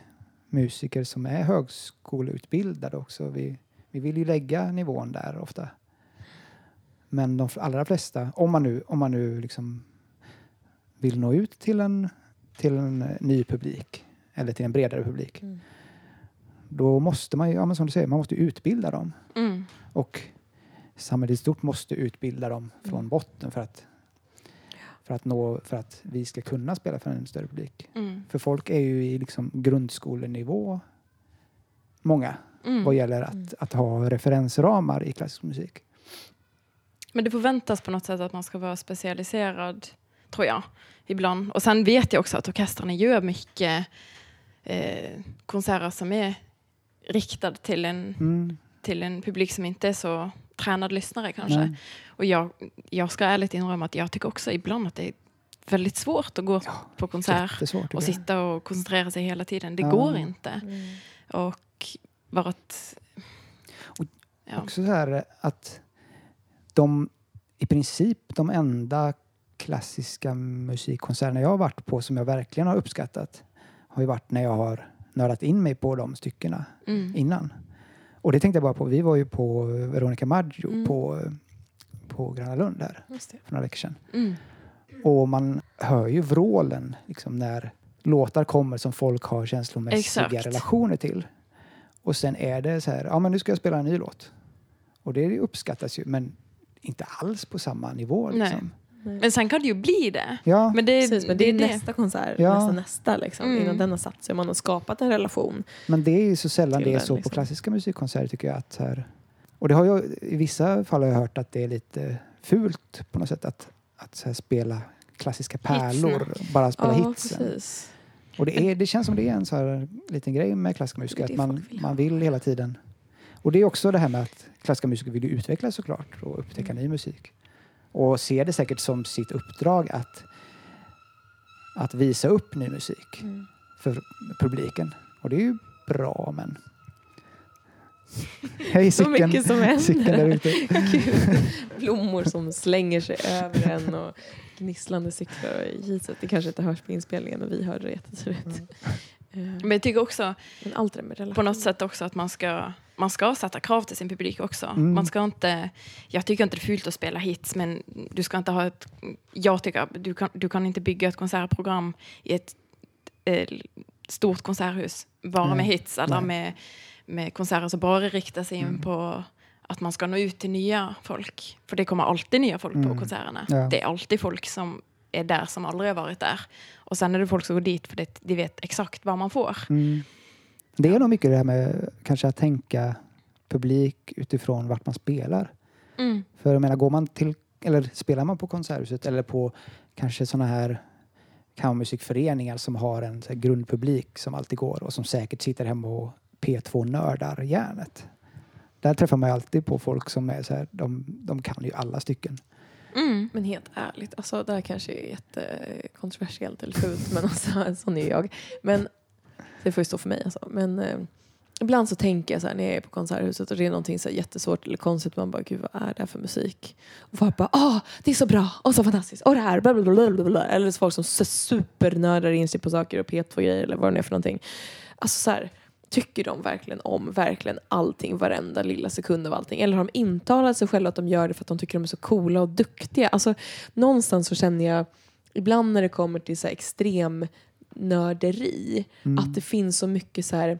musiker som är högskoleutbildade också, vi, vi vill ju lägga nivån där ofta. Men de allra flesta, om man nu, om man nu liksom vill nå ut till en, till en eh, ny publik eller till en bredare publik, Mm. Då måste man ju, ja, men som du säger, man måste utbilda dem. mm, Och samhället i stort måste utbilda dem från Mm. botten för att, för, att nå, för att vi ska kunna spela för en större publik. mm, För folk är ju i liksom grundskolenivå, många, mm. vad gäller att, Mm. att ha referensramar i klassisk musik. Men det förväntas på något sätt att man ska vara specialiserad, tror jag, ibland. Och sen vet jag också att orkestrarna gör mycket eh, konserter som är riktade till en, Mm. till en publik som inte är så tränad lyssnare kanske. Nej. Och jag, jag ska ärligt inrömma att jag tycker också ibland att det är väldigt svårt att gå Ja, på konsert och sitta och koncentrera sig hela tiden. Det Ja. går inte. Mm. Och vara ett... Och Ja. Också så här att de i princip de enda klassiska musikkonserterna jag har varit på som jag verkligen har uppskattat har ju varit när jag har nördat in mig på de styckena Mm. innan. Och det tänkte jag bara på. Vi var ju på Veronica Maggio Mm. på, på Gröna Lund det. för några veckor sedan. Mm. Och man hör ju vrålen liksom när låtar kommer som folk har känslomässiga Exakt. relationer till. Och sen är det så här, ja men nu ska jag spela en ny låt. Och det uppskattas ju, men inte alls på samma nivå. Liksom. Men sen kan det ju bli det. Ja, Men det, Precis, men det är nästa konsert, Ja. nästa nästa liksom. Mm. Innan den har satt sig och man har skapat en relation. men det är ju så sällan det är den, så på liksom. klassiska musikkonserter tycker jag. Att här, och det har jag, i vissa fall har jag hört att det är lite fult på något sätt att, att så här spela klassiska pärlor, bara spela hitsen. precis. Och det, är, det känns som det är en så här liten grej med klassiska musiker, Det att det man, vill man vill hela tiden. Och det är också det här med att klassiska musiker vill ju utvecklas såklart och upptäcka Mm. ny musik. Och ser det säkert som sitt uppdrag att, att visa upp ny musik. Mm. för publiken. Och det är ju bra men... Hej Så cykeln, mycket som händer. Blommor som slänger sig över en och gnisslande cyklar i hiset. Det kanske inte hörs på inspelningen men vi hörde det jättetydligt. Mm. Eh, Men jag tycker också Men allt det på något sätt också att man ska, man ska sätta krav till sin publik också. Mm. Man ska inte, jag tycker inte det är fult att spela hits, men du ska inte ha ett... Jag tycker att du kan, du kan inte bygga ett konsertprogram i ett eh, stort konserthus bara Nej. med hits eller Nej. med, med konserter som bara riktar sig in Mm. på att man ska nå ut till nya folk. För det kommer alltid nya folk på Mm. konserterna. Ja. Det är alltid folk som är där som aldrig har varit där. Och sen är det folk som går dit för det, de vet exakt vad man får. Det är nog mycket det här med kanske att tänka publik utifrån vart man spelar. Mm. För jag menar, går man till, eller spelar man på Konserthuset eller på kanske sådana här kammarmusikföreningar som har en så här, grundpublik som alltid går och som säkert sitter hemma och P2-nördar järnet. Där träffar man ju alltid på folk som är så här, de, de kan ju alla stycken. Mm. Men helt ärligt, alltså det här kanske är jättekontroversiellt eller fult men alltså, sån är jag. Men det får ju stå för mig alltså. Men eh, ibland så tänker jag så här när jag är på Konserthuset och det är någonting så jättesvårt eller konstigt. Man bara, gud vad är det här för musik? Och folk bara, ah det är så bra och så fantastiskt och det här, bla bla bla bla. Eller så folk som supernördar in sig på saker och P2-grejer eller vad det är för någonting. Alltså så här, tycker de verkligen om verkligen allting, varenda lilla sekund av allting? Eller har de intalat sig själva att de gör det för att de tycker de är så coola och duktiga? Alltså någonstans så känner jag ibland när det kommer till så här extrem nörderi Mm. att det finns så mycket så här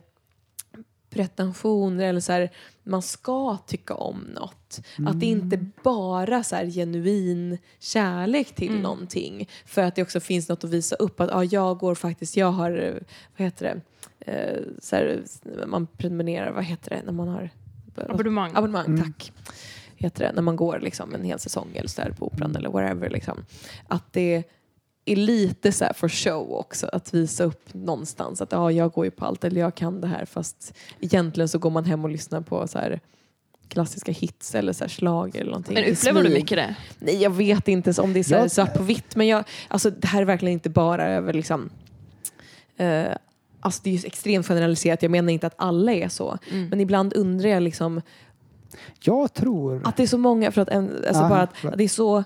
pretensioner eller så här man ska tycka om något. Att det inte bara så här genuin kärlek till Mm. någonting för att det också finns något att visa upp att ja, jag går faktiskt, jag har, vad heter det, eh, så här, man prenumererar, vad heter det när man har Abonnemang. Abonnemang, Mm. tack. Heter det, när man går liksom en hel säsong eller så där på operan eller whatever. Liksom. Att det är lite så här for show också. Att visa upp någonstans att ja, jag går ju på allt eller jag kan det här. Fast egentligen så går man hem och lyssnar på så här klassiska hits eller så här schlager eller någonting. Men upplever du mycket det? Nej, jag vet inte om det är så här Jag- svart på vitt. Men jag, alltså, det här är verkligen inte bara över liksom... Eh, alltså det är ju extremt generaliserat. Jag menar inte att alla är så. Mm. Men ibland undrar jag liksom Jag tror... att det är så många, för att, en, alltså Ja, bara att, att det är så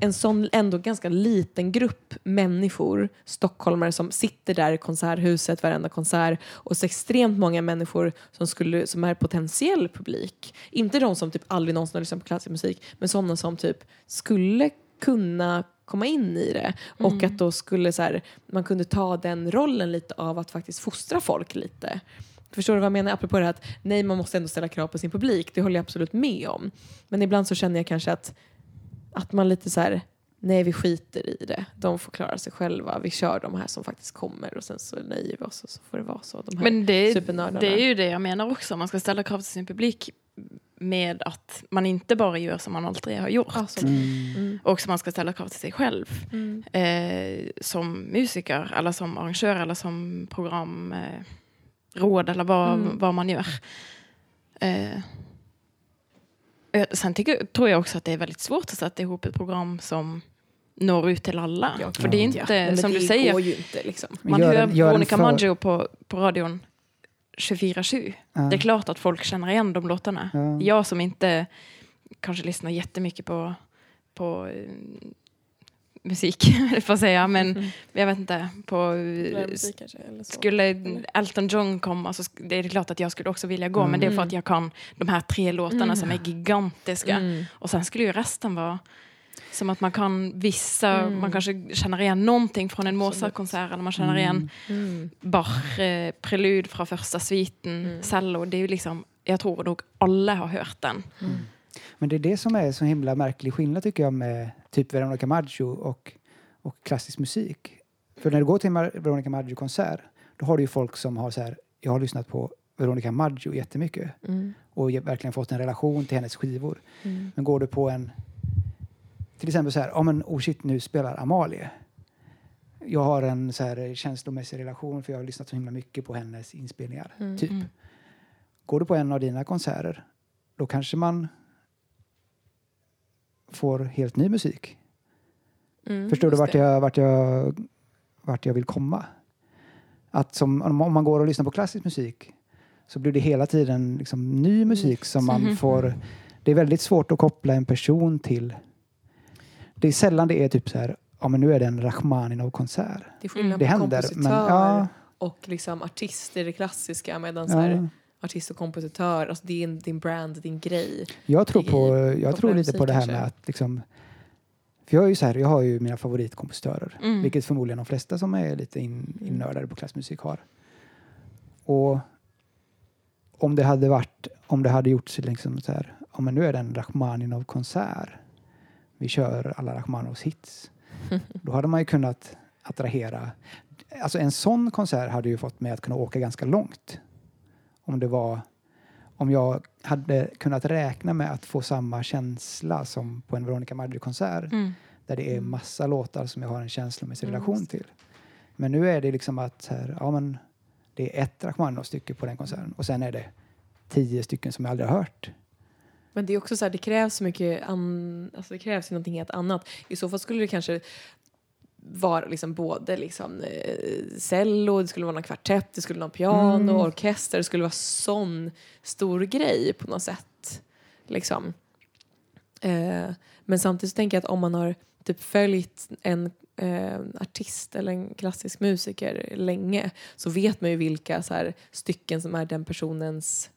en sån ändå ganska liten grupp människor, stockholmare som sitter där i konserthuset varenda konsert och så extremt många människor som, skulle, som är potentiell publik. Inte de som typ aldrig någonsin har lyssnat på klassisk musik men sådana som typ skulle kunna komma in i det och Mm. att då skulle så här, man kunde ta den rollen lite av att faktiskt fostra folk lite. Förstår du vad jag menar? Apropå det här att nej, man måste ändå ställa krav på sin publik. Det håller jag absolut med om. Men ibland så känner jag kanske att, att man lite så här, nej vi skiter i det. De får klara sig själva. Vi kör de här som faktiskt kommer och sen så nöjer vi oss och så får det vara så. De här Men det, supernördarna. det är ju det jag menar också. Man ska ställa krav till sin publik med att man inte bara gör som man alltid har gjort. Alltså, Mm. Och så man ska ställa krav till sig själv. mm, Eh, som musiker, eller som arrangör, eller som programråd, eh, eller vad, Mm. vad man gör. Eh, sen tycker, tror jag också att det är väldigt svårt att sätta ihop ett program som når ut till alla. Ja, För det är ja. inte, men som det du säger, går ju inte liksom. man Gör hör en- gör Veronica för- Maggio på, på radion 24-7. Ja. Det är klart att folk känner igen de låtarna. Ja. Jag som inte kanske lyssnar jättemycket på, på musik, får jag säga, men Mm. jag vet inte. På, Musik kanske, eller så. skulle Eller? Elton John komma så det är klart att jag skulle också vilja gå, men det är för Mm. att jag kan de här tre låtarna Mm. som är gigantiska. Mm. Och sen skulle ju resten vara som att man kan vissa, Mm. man kanske känner igen någonting från en. Mozart-konsert eller man känner igen Mm. Bach, eh, prelud från första sviten, Mm. cello. Det är ju liksom, jag tror nog alla har hört den. Mm. Men det är det som är så himla märklig skillnad tycker jag med typ Veronica Maggio och, och klassisk musik. För när du går till en Veronica Maggio-konsert då har du ju folk som har så här, jag har lyssnat på Veronica Maggio jättemycket Mm. och verkligen fått en relation till hennes skivor. Mm. Men går du på en, till exempel så här, ja men oh shit nu spelar Amalie. Jag har en så här känslomässig relation för jag har lyssnat så himla mycket på hennes inspelningar. Mm. Typ. Mm. Går du på en av dina konserter då kanske man får helt ny musik. Mm. Förstår du vart det. jag, vart, jag, vart jag vill komma? Att som, om man går och lyssnar på klassisk musik så blir det hela tiden liksom ny musik som man får... Det är väldigt svårt att koppla en person till... Det är sällan det är typ så här, ja men nu är det en Rachmaninov-konsert. Det är skillnad Det på händer, kompositör men ja, och liksom artist i det klassiska medan så här, ja. Artist och kompositör, alltså det är din brand, din grej. Jag tror, på, jag tror lite på det här kanske. med att liksom... För jag är ju så här, jag har ju mina favoritkompositörer. Mm. Vilket förmodligen de flesta som är lite in, innördade på klassmusik har. Och om det hade varit, om det hade gjorts liksom så här, ja men nu är det en Rachmaninov-konsert. Vi kör alla Rachmaninovs hits. Då hade man ju kunnat attrahera, alltså en sån konsert hade ju fått mig att kunna åka ganska långt. Om det var, om jag hade kunnat räkna med att få samma känsla som på en Veronica Maggio-konsert Mm. där det är Mm. massa låtar som jag har en känslomässig Mm, relation till. Men nu är det liksom att här, ja, men det är ett Rachmaninoff-stycke på den konserten och sen är det tio stycken som jag aldrig har hört. Men det är också så här, det krävs så mycket, an, alltså det krävs ju någonting helt annat. I så fall skulle det kanske vara liksom både liksom, eh, cello, det skulle vara en kvartett, det skulle vara piano, Mm. orkester, det skulle vara sån stor grej på något sätt. Liksom. Eh, men samtidigt så tänker jag att om man har typ följt en eh, artist eller en klassisk musiker länge så vet man ju vilka så här, stycken som är den personens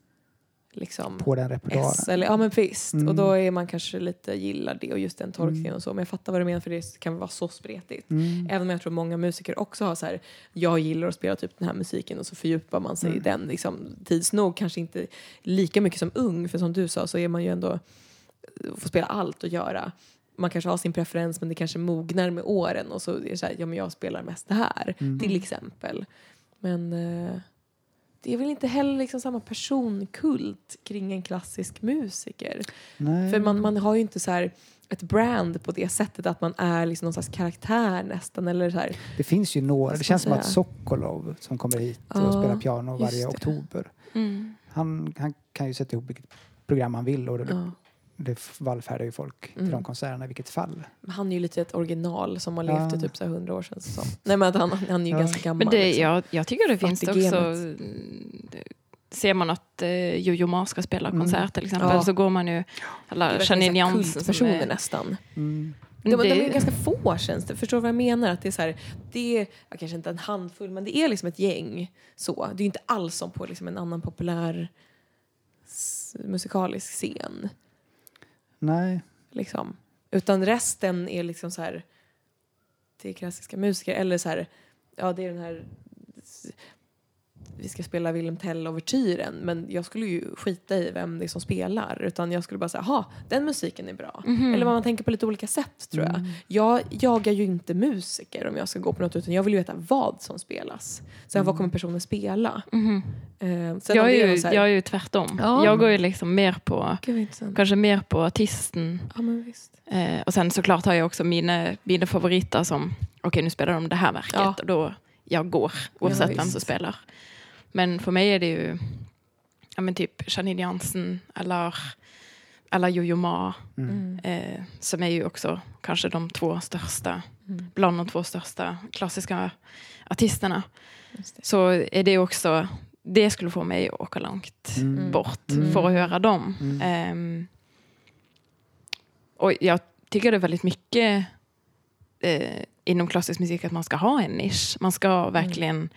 liksom, På den repertoaren. Ja men visst. Mm. Och då är man kanske lite gillar det och just den tolkningen Mm. och så. Men jag fattar vad du menar för det kan vara så spretigt. Mm. Även om jag tror många musiker också har så här, jag gillar att spela typ den här musiken och så fördjupar man sig i Mm. den liksom, tids nog. Kanske inte lika mycket som ung, för som du sa så är man ju ändå, får spela allt och göra. Man kanske har sin preferens men det kanske mognar med åren och så är det så här, ja men jag spelar mest det här Mm. till exempel. Men eh, det är väl inte heller liksom samma personkult kring en klassisk musiker. Nej. För man, man har ju inte så här ett brand på det sättet att man är liksom någon slags karaktär nästan. Eller så här. Det finns ju några, det känns som att? Sokolov som kommer hit Ja, och spelar piano varje oktober. Mm. Han, han kan ju sätta ihop vilket program han vill och det, Ja. Det vallfärdar ju folk till Mm. de konserterna i vilket fall. Men Han är ju lite ett original som har Ja. levt i typ så här hundra år sedan. Så. Nej men att han, han är ju Ja. ganska gammal. Men det, liksom. jag, jag tycker det finns Fattig också... mm, det- Ser man att eh, Jojo Ma ska spela Mm. konsert till exempel Ja. så går man ju... Det Eller Janine kultpersoner är... nästan. Mm. De, de det- är ganska få känns det. Förstår du vad jag menar? Att det är så här, det är ja, kanske inte en handfull men det är liksom ett gäng. Så. Det är ju inte alls som på liksom en annan populär musikalisk scen. Nej. Liksom. Utan resten är liksom så här det är klassiska musiker eller så här ja det är den här vi ska spela Wilhelm Tell-ouvertyren men jag skulle ju skita i vem det är som spelar utan jag skulle bara säga, ha den musiken är bra. Mhm. Eller man tänker på lite olika sätt tror jag. Mm. Jag jagar ju inte musiker om jag ska gå på något utan jag vill ju veta vad som spelas. Så här, vad kommer personen spela? Mhm. Eh, sen Jag, är ju, här- jag är ju tvärtom. Ja. Jag går ju liksom mer på... Kanske mer på artisten. Ja. Eh, och sen såklart har jag också mina, mina favoriter som... Okej, nu spelar de det här verket. Ja. Och då jag går, oavsett vem visst. som spelar. Men för mig är det ju ja, men typ Janine Jansen eller, eller Jojo Ma. Mm. Mm. Eh, som är ju också kanske de två största, Mm. bland de två största klassiska artisterna. Så är det också, det skulle få mig att åka långt Mm. bort Mm. för att höra dem. Mm. Ehm, och jag tycker det är väldigt mycket eh, inom klassisk musik att man ska ha en nisch. Man ska verkligen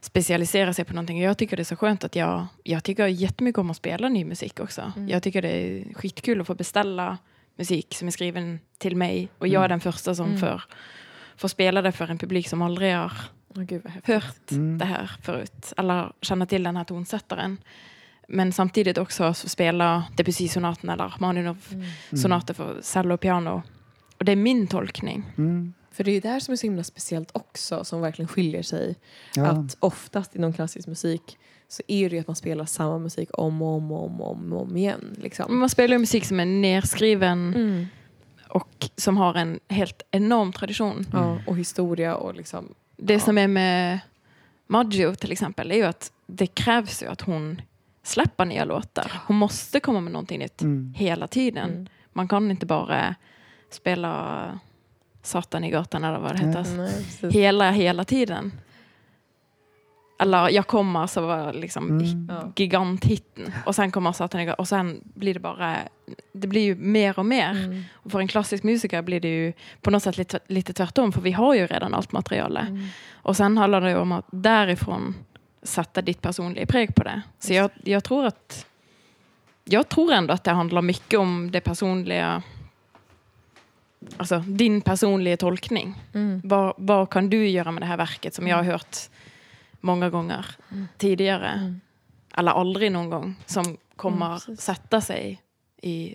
specialisera sig på någonting. Och Jag tycker det är så skönt att jag, jag tycker jättemycket om att spela ny musik också. Mm. Jag tycker det är skitkul att få beställa musik som är skriven till mig. Och jag är Mm. den första som Mm. får, får spela det för en publik som aldrig har Åh, gud hört Mm. det här förut. Eller känner till den här tonsättaren. Men samtidigt också så spela Debussy-sonaten eller Rachmaninoff-sonater för cello och piano. Och det är min tolkning. Mm. För det är ju det här som är så himla speciellt också som verkligen skiljer sig. Ja. Att oftast inom klassisk musik så är det ju att man spelar samma musik om och om och om, och om, och om igen. Liksom. Man spelar ju musik som är nerskriven Mm. och som har en helt enorm tradition. Ja, och historia och liksom... Det Ja. som är med Maggio till exempel är ju att det krävs ju att hon släpper nya låtar. Hon måste komma med någonting nytt Mm. hela tiden. Mm. Man kan inte bara spela Satan i gatan eller vad det. Nej, precis. Hela, hela tiden. Eller Jag kommer så var liksom Mm. Giganthitten. Och sen kommer Satan igår. Och sen blir det bara, det blir ju mer och mer. Mm. Och för en klassisk musiker blir det ju på något sätt lite, lite tvärtom. För vi har ju redan allt materialet. Mm. Och sen handlar det ju om att därifrån sätta ditt personliga präg på det. Så jag, jag tror att jag tror ändå att det handlar mycket om det personliga Alltså din personliga tolkning. Mm. Vad, vad kan du göra med det här verket som jag har hört många gånger Mm. tidigare? Mm. Eller aldrig någon gång. Som kommer Mm, sätta sig i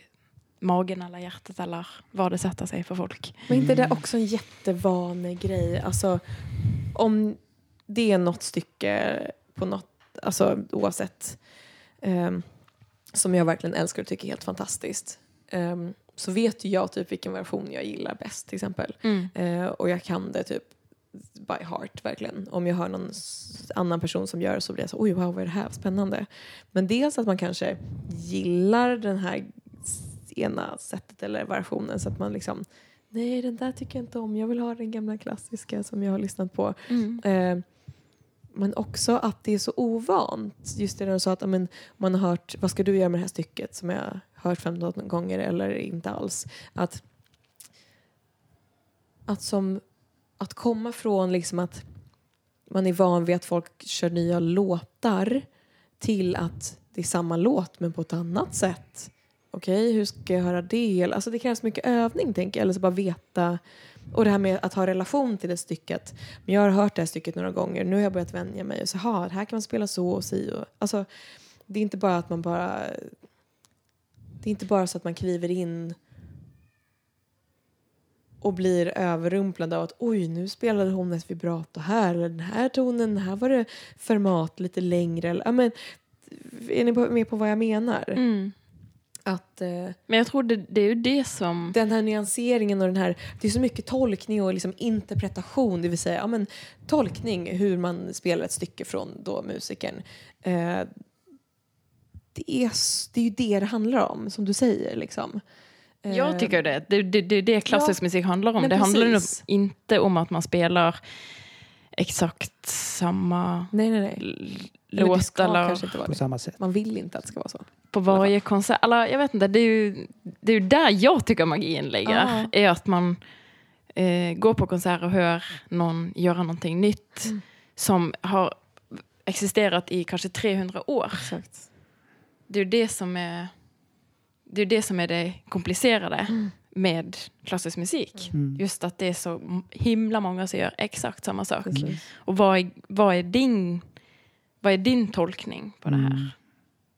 magen eller hjärtat eller vad det sätter sig för folk. Men inte det också en jättevanlig grej? Alltså, om det är något stycke på något, alltså oavsett, ehm, som jag verkligen älskar och tycker är helt fantastiskt, ehm, så vet ju jag typ vilken version jag gillar bäst till exempel. Eh, och jag kan det typ by heart verkligen. Om jag hör någon annan person som gör det så blir jag så oj wow vad är det här, spännande. Men dels att man kanske gillar den här ena sättet eller versionen så att man liksom nej den där tycker jag inte om, jag vill ha den gamla klassiska som jag har lyssnat på. Mm. Eh, men också att det är så ovant. Just det du sa att ja, men, man har hört, vad ska du göra med det här stycket som jag hört 15 gånger eller inte alls. Att, att, som, att komma från liksom att man är van vid att folk kör nya låtar till att det är samma låt men på ett annat sätt. Okej, okay, hur ska jag höra det? Alltså det krävs mycket övning tänker jag. Eller så bara veta. Och det här med att ha relation till det stycket. Men jag har hört det här stycket några gånger. Nu har jag börjat vänja mig. Och så, här kan man spela så och si. Och, alltså, det är inte bara att man bara... Det är inte bara så att man kliver in och blir överrumplad av att oj, nu spelade hon ett vibrato här. Eller den här tonen, här var det format lite längre. Eller, men, är ni på- med på vad jag menar? Mm. Att... Eh, Men jag tror det, det är ju det som... den här nyanseringen och den här, det är så mycket tolkning och liksom interpretation, det vill säga ja, men, tolkning hur man spelar ett stycke från då musikern. Eh, det, är, det är ju det det handlar om, som du säger. Liksom. Eh, Jag tycker det. Det är det, det, det klassisk musik handlar om. Det handlar precis. inte om att man spelar exakt samma Nej, nej, nej. l- Eller det låt ska eller kanske inte vara på det. samma sätt. Man vill inte att det ska vara så. på varje konsert. Eller, jag vet inte, det är, ju, det är ju där jag tycker magin ligger. Ja. Är att man eh, går på konsert och hör någon göra någonting nytt Mm. som har existerat i kanske 300 år. Exakt. Det är det som är det, är det, som är det komplicerade Mm. med klassisk musik. Mm. Just att det är så himla många som gör exakt samma sak. Precis. Och vad är, vad, är din, vad är din tolkning på det här? Mm.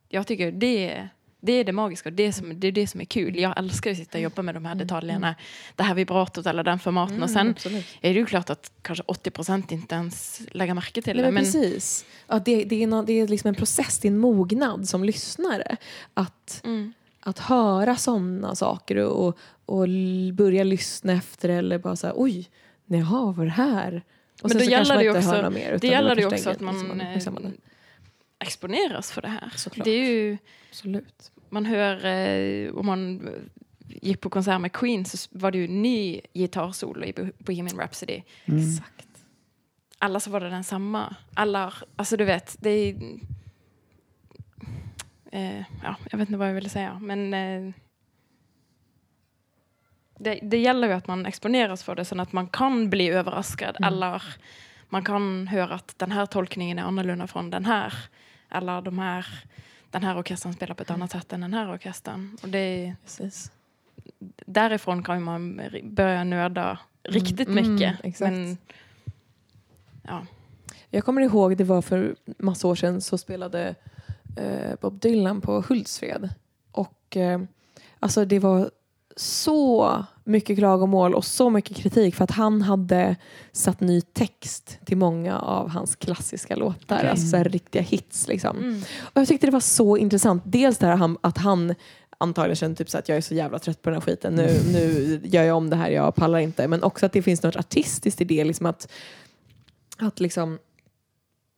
Jag tycker det är det, är det magiska, det är, som, det är det som är kul. Jag älskar att sitta och jobba med de här detaljerna. Det här vibratot eller den formaten. och sen Mm, absolut. är det ju klart att kanske 80 procent inte ens lägger märke till det. men precis. Ja, det, det, är nå- det är liksom en process, det är en mognad som lyssnare. Att, Mm. att höra sådana saker och, och, och börja lyssna efter eller bara så här, oj, jaha, var det här? Och Men då gäller man det inte också- mer. utan Det gäller första också att man uppmärksammade. Exponeras för det här. Såklart. Det är ju, Absolut. man hör, eh, om man gick på konsert med Queen så var det ju ny gitarrsolo i Bo- Bohemian Rhapsody. Mm. Exakt. Alla så var det den samma. Alla, alltså du vet, det är... Eh, ja, jag vet inte vad jag ville säga, men... Eh, det, det gäller ju att man exponeras för det så att man kan bli överraskad. Mm. Eller man kan höra att den här tolkningen är annorlunda från den här. Eller de här, den här orkestern spelar på ett annat sätt än den här orkestern. Och det, Precis. därifrån kan man börja nöda riktigt Mm, mycket. exakt. Men, ja. Jag kommer ihåg, det var för massa år sedan så spelade eh, Bob Dylan på Hultsfred. Och eh, alltså det var så mycket klagomål och så mycket kritik för att han hade satt ny text till många av hans klassiska låtar. Okej. Alltså riktiga hits liksom. Mm. Och jag tyckte det var så intressant. Dels det här att han antagligen kände typ så att jag är så jävla trött på den här skiten. Nu, nu gör jag om det här, jag pallar inte. Men också att det finns något artistiskt i det. Liksom att, att liksom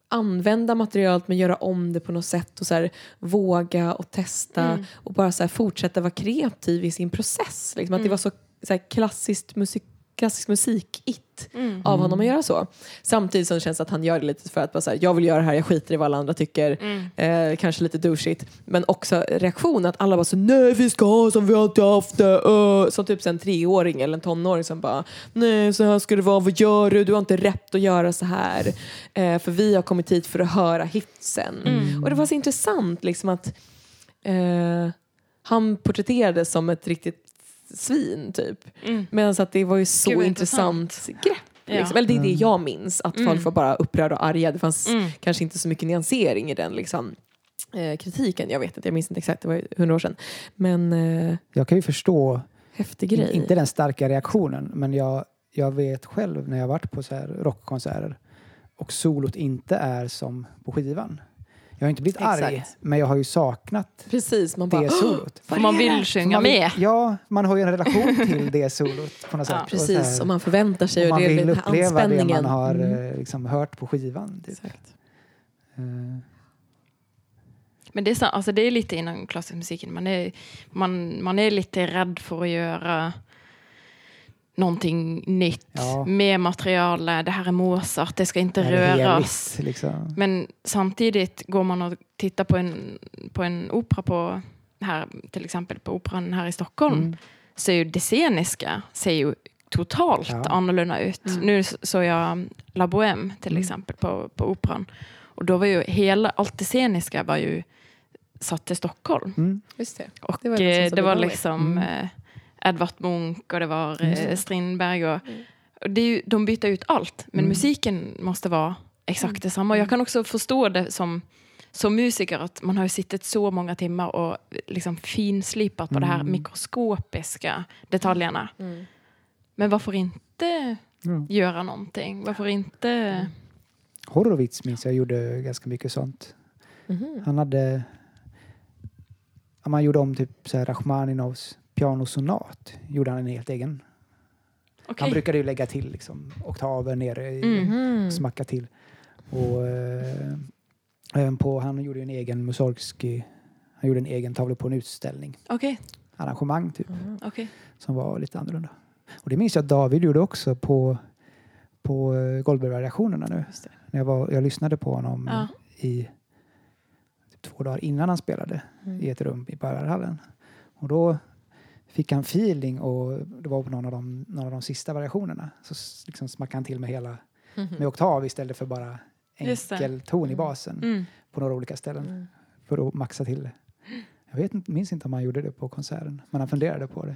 använda materialet men göra om det på något sätt och så här, våga och testa Mm. och bara så här, fortsätta vara kreativ i sin process. Liksom, att det Mm. var så, så här, klassiskt musik, klassisk musik-it Mm. av honom att göra så. Samtidigt som det känns att han gör det lite för att bara så här, jag vill göra det här, jag skiter i vad alla andra tycker. Mm. Eh, kanske lite douchigt. Men också reaktionen att alla bara så nej vi ska ha som vi alltid haft det. Uh. Som typ en treåring eller en tonåring som bara nej så här ska det vara, vad gör du? Du har inte rätt att göra så här. Eh, för vi har kommit hit för att höra hitsen. Mm. Och det var så intressant liksom att eh, han porträtterades som ett riktigt svin typ. Mm. Medan att det var ju så Gud, vad intressant grepp. Ja. Liksom. Eller det är det jag minns, att Mm. folk var bara upprörda och arga. Det fanns Mm. kanske inte så mycket nyansering i den liksom, eh, kritiken. Jag vet inte, jag minns inte exakt, det var hundra år sedan. Men eh, Jag kan ju förstå, häftig grej. inte den starka reaktionen, men jag, jag vet själv när jag varit på så här rockkonserter och solot inte är som på skivan. Jag har inte blivit arg, Exakt. men jag har ju saknat Precis, man bara det solot. För man vill sjunga man vill- med. Ja, man har ju en relation till det solot på något Ja, sätt. Och Precis, här- och man förväntar sig och och det är vill den här uppleva det anspänningen. man har Mm. eh, liksom, hört på skivan. Typ. Exakt. Eh, Men det är, så, alltså det är lite inom klassisk musiken. Man är, man, man är lite rädd för att göra någonting nytt Ja. med materialet. Det här är Mozart, det ska inte det röras. heligt, liksom. Men samtidigt går man och tittar på en, på en opera på här, till exempel på operan här i Stockholm Mm. så är ju det sceniska ser ju totalt Ja. annorlunda ut. Mm. Nu såg jag La Bohème till Mm. exempel på, på operan och då var ju hela, allt det sceniska var ju satt till Stockholm. Mm. Just det. Och Det var var, det som det var liksom Mm. eh, Edvard Munch och det var eh. Strindberg och, Mm. och det är ju, de byter ut allt men Mm. musiken måste vara exakt detsamma. Och jag kan också förstå det som, som musiker att man har ju suttit så många timmar och liksom finslipat på de här Mm. mikroskopiska detaljerna. Mm. Men varför inte Ja. göra någonting? Varför inte... Horowitz minns jag gjorde ganska mycket sånt. Mhm. Han hade... Man gjorde om typ så här Rachmaninovs pianosonat. Gjorde han en helt egen. Okej. Han brukade ju lägga till liksom, oktaver nere i, Mm. Mhm. smacka till. Och eh, även på, han gjorde en egen Mussorgsky, han gjorde en egen tavla på en utställning. Okej, Arrangemang typ, Mhm. okej. som var lite annorlunda. Och det minns jag att David gjorde också på, på eh, Goldberg-variationerna nu. När jag, var, jag lyssnade på honom Ja. i typ två dagar innan han spelade Mm. i ett rum i Börjarhallen. Och då fick han feeling och det var på någon av de, någon av de sista variationerna. Så liksom smackade han till med hela Mhm. med oktav istället för bara enkel ton i Mm. basen Mm. på några olika ställen Mm. för att maxa till det. Jag vet, inte- minns inte om han gjorde det på konserten, men han funderade på det.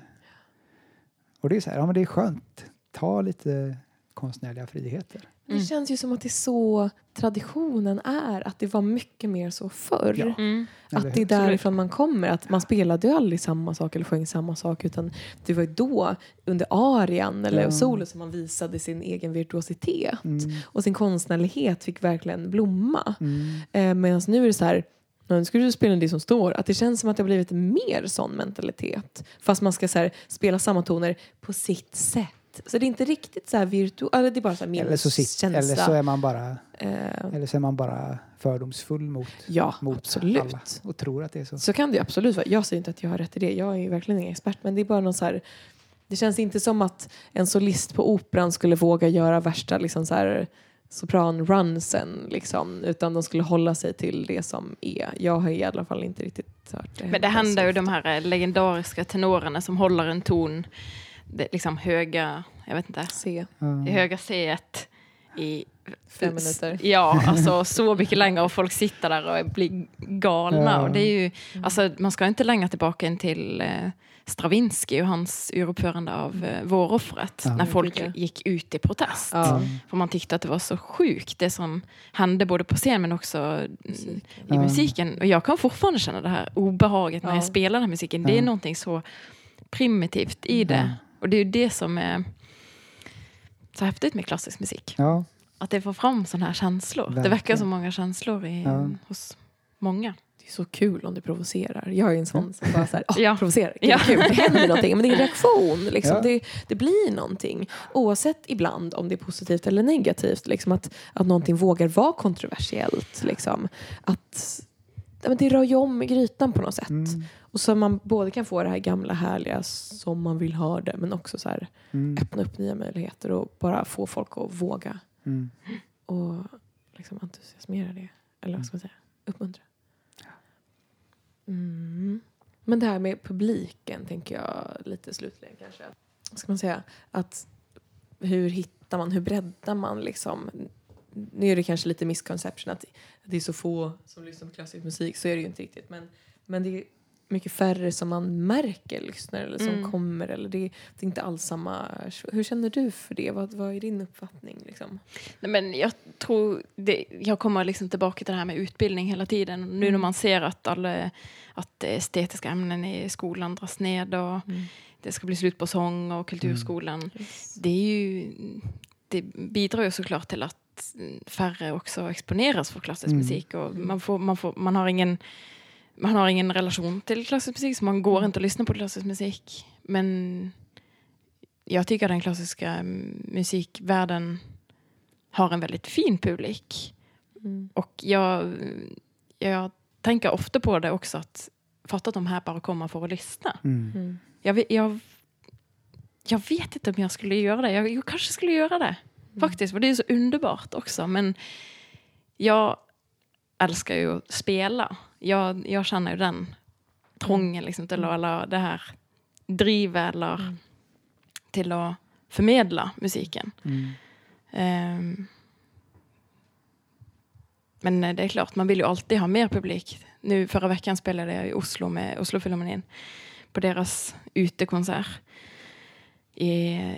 Och det är så här, ja men det är skönt. Ta lite konstnärliga friheter. Det Mm. känns ju som att det är så traditionen är, att det var mycket mer så förr. Ja. Mm. Att det är därifrån man kommer. Att man spelade ju aldrig samma sak eller sjöng samma sak. Utan det var ju då, under arian eller Ja. solo, som man visade sin egen virtuositet. Mm, Och sin konstnärlighet fick verkligen blomma. mm, Eh, Medan nu är det så här, "Ja, nu ska du spela det som står. Att det känns som att det har blivit mer sån mentalitet. Fast man ska så här, spela samma toner på sitt sätt. Så det är inte riktigt så här virtuost, eller det är bara så här eller, så sitt, eller så är man bara Eh, eller så är man bara fördomsfull mot, ja, mot absolut. alla och tror att det är så. Så kan det ju absolut vara. Jag säger inte att jag har rätt i det. Jag är ju verkligen ingen expert. Men det är bara någon så här, det känns inte som att en solist på operan skulle våga göra värsta liksom så här sopran-runsen. Liksom, utan de skulle hålla sig till det som är. Jag har i alla fall inte riktigt hört det. Men det händer så ju de här eh, legendariska tenorerna som håller en ton, det, liksom höga, jag vet inte, Se, Ja. det höga C i fem minuter. Ja, alltså så mycket längre och folk sitter där och blir galna. Ja. Och det är ju, Mm. alltså, man ska inte längre tillbaka än till eh, Stravinsky och hans uruppförande av eh, Våroffret Ja. när folk gick ut i protest. Ja. Mm. För man tyckte att det var så sjukt det som hände både på scen men också mm, Musiken. i Ja. musiken. Och jag kan fortfarande känna det här obehaget när Ja. jag spelar den här musiken. Det är någonting så primitivt i det. Och det är ju det som är så häftigt med klassisk musik. Ja, Att det får fram sådana här känslor. Det Verkligen. väcker så många känslor i, Ja. hos många. Det är så kul om det provocerar. Jag är en sån som bara så här, oh, Ja. provocerar. Gud, Ja. kul. Det händer någonting. Men det är en reaktion. Liksom. Ja. Det, det blir någonting. Oavsett ibland om det är positivt eller negativt. Liksom, att, att någonting vågar vara kontroversiellt. Liksom. Att, det rör ju om i grytan på något sätt. mm. Och så man både kan få det här gamla härliga som man vill ha det men också så här, Mm. öppna upp nya möjligheter och bara få folk att våga Mm. och liksom entusiasmera det. Eller vad ska man säga? Uppmuntra. Mm. Men det här med publiken tänker jag lite slutligen kanske. Vad ska man säga? Att hur hittar man, hur breddar man liksom? Nu är det kanske lite misconception att det är så få som lyssnar på klassisk musik, så är det ju inte riktigt. Men, men det mycket färre som man märker lyssnar eller som Mm. kommer. Eller det, det är inte alls samma. Hur känner du för det? Vad, vad är din uppfattning? Liksom? Nej, men jag tror det, jag kommer liksom tillbaka till det här med utbildning hela tiden. Nu när Mm. man ser att, alla, att estetiska ämnen i skolan dras ned och det ska bli slut på sång och kulturskolan. Det, är ju, det bidrar ju såklart till att färre också exponeras för klassisk Mm. musik. Och man, får, man, får, man, har ingen, man har ingen relation till klassisk musik så man går inte och lyssnar på klassisk musik. Men jag tycker den klassiska mm, musikvärlden har en väldigt fin publik. Mm. Och jag, jag tänker ofta på det också att fatta att de här bara kommer för att lyssna. Mm. Mm. Jag, vet- jag, jag vet inte om jag skulle göra det. Jag, jag kanske skulle göra det. Faktiskt, för det är så underbart också. Men jag älskar ju att spela. Jag, jag känner ju den trången liksom, till att, eller det här drivet eller Mm. till att förmedla musiken. Mm. Ehm, men eh, det är klart, man vill ju alltid ha mer publik. Nu förra veckan spelade jag i Oslo med Oslofilharmonin på deras utekonsert i,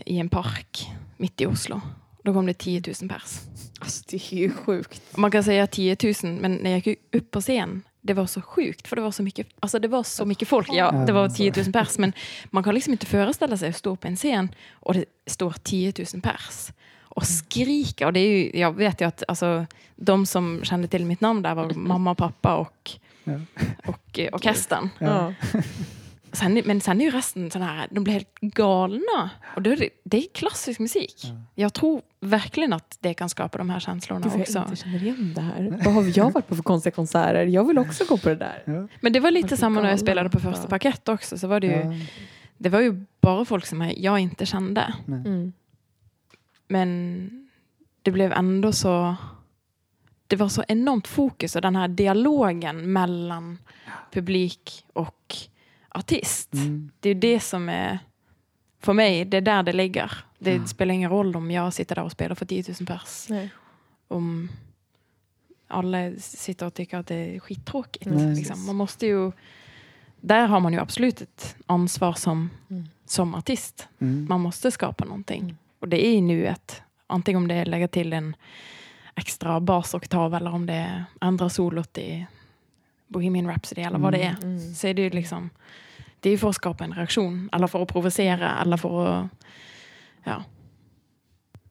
i en park mitt i Oslo. Då kom det 10 000 pers. Alltså det är ju sjukt. Man kan säga 10 000, men när jag gick upp på scen, det var så sjukt, för det var så mycket, alltså det var så mycket folk. Ja, det var 10 000 pers, men man kan liksom inte föreställa sig att stå på en scen och det står 10 000 pers och skrika. Och det är ju, jag vet ju att alltså, de som kände till mitt namn där var mamma och pappa och, Ja. och eh, orkestern. Ja. Sen, men sen är ju resten sån här, de blir helt galna. Och då är det, det är klassisk musik. Ja. Jag tror verkligen att det kan skapa de här känslorna Gud, också. jag inte känner igen det här. Vad har jag varit på för konstiga konserter? Jag vill också gå på det där. Ja. Men det var lite samma när jag spelade på första parkett också. Så var det, ju, Ja. det var ju bara folk som jag- jag inte kände. Mm. Men det blev ändå så... Det var så enormt fokus och den här dialogen mellan publik och artist. Mm. Det är ju det som är... För mig, det är där det ligger. Det Mm. spelar ingen roll om jag sitter där och spelar för 10 000 pers. Nej. Om alla sitter och tycker att det är skittråkigt. Nej. Liksom. Man måste ju... Där har man ju absolut ett ansvar som, Mm. som artist. Mm. Man måste skapa någonting. Mm. Och det är nu ett, antingen om det är lägga till en extra basoktav eller om det är andra solot i Bohemian Rhapsody eller vad det är. Mm. Så är det ju liksom, det är ju för att skapa en reaktion. Eller för att provocera, eller för att, ja.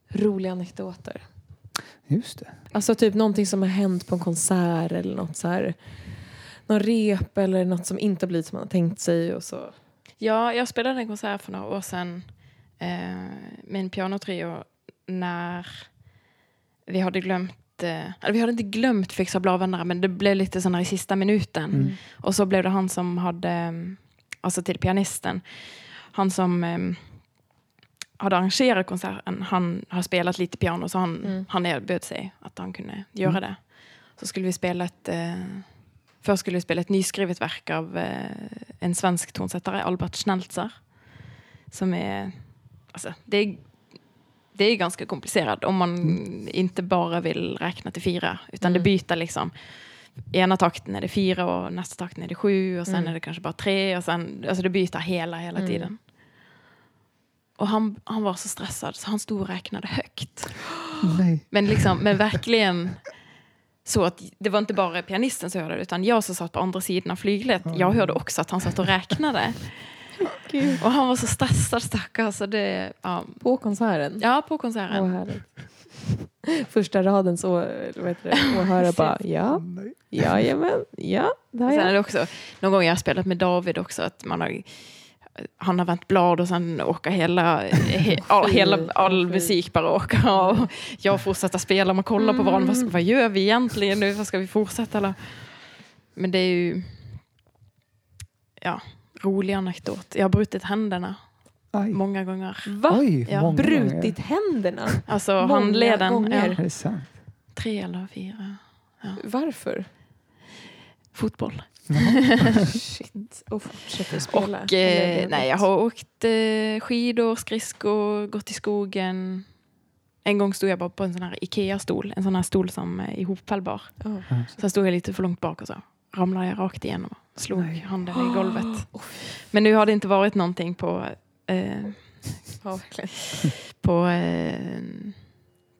Roliga anekdoter. Just det. Alltså typ någonting som har hänt på en konsert eller något så här. Någon rep eller något som inte har blivit som man har tänkt sig och så. Ja, jag spelade en konsert för några år sedan eh, med en pianotrio när vi hade glömt, eller vi hade inte glömt fixa bladvändare men det blev lite här i sista minuten. Mm. Och så blev det han som hade, mm, alltså till pianisten, han som eh, hade arrangerat konserten, han har spelat lite piano så han, Mm. han erbjöd sig att han kunde göra Mm. det. Så skulle vi spela ett, eh, först skulle vi spela ett nyskrivet verk av eh, en svensk tonsättare, Albert Schnelzer. Som är, alltså det är, det är ganska komplicerat om man inte bara vill räkna till fyra, utan Mm. det byter liksom i ena takten är det fyra och nästa takten är det sju och sen Mm. är det kanske bara tre och sen, alltså det byter hela, hela Mm. tiden. Och han, han var så stressad så han stod och räknade högt. Nej. Men, liksom, men verkligen så att det var inte bara pianisten som hörde det utan jag som satt på andra sidan av flyglet, jag hörde också att han satt och räknade. Och han var så stressad stackars. Så det, ja. På konserten. ja, på Åh, konserten. härligt. Första raden så åhörare bara ja, jajamän, ja, där Sen är det också, någon gång jag har spelat med David också, att man har, han har vänt blad och sen åker hela, he, all, hela all musik bara åka och jag fortsätter spela, man kollar på varandra, vad, vad gör vi egentligen nu, vad ska vi fortsätta eller? Men det är ju, ja, rolig anekdot. Jag har brutit händerna Aj. många gånger. Va? Oj, Ja. många Brutit händerna? Alltså Många handleden. gånger. gånger. Ja, Är det sant? tre eller fyra. Varför? Fotboll. Shit. Och fortsätter spela? Och eh, nej, jag har åkt eh, skidor, skridskor, gått i skogen. En gång stod jag bara på en sån här Ikea-stol. En sån här stol som är ihopfällbar. Ja. Sen stod jag lite för långt bak och så ramlade jag rakt igenom slog Nej. handen i golvet. Oh, Men nu har det inte varit någonting på, eh, verkligen. på eh,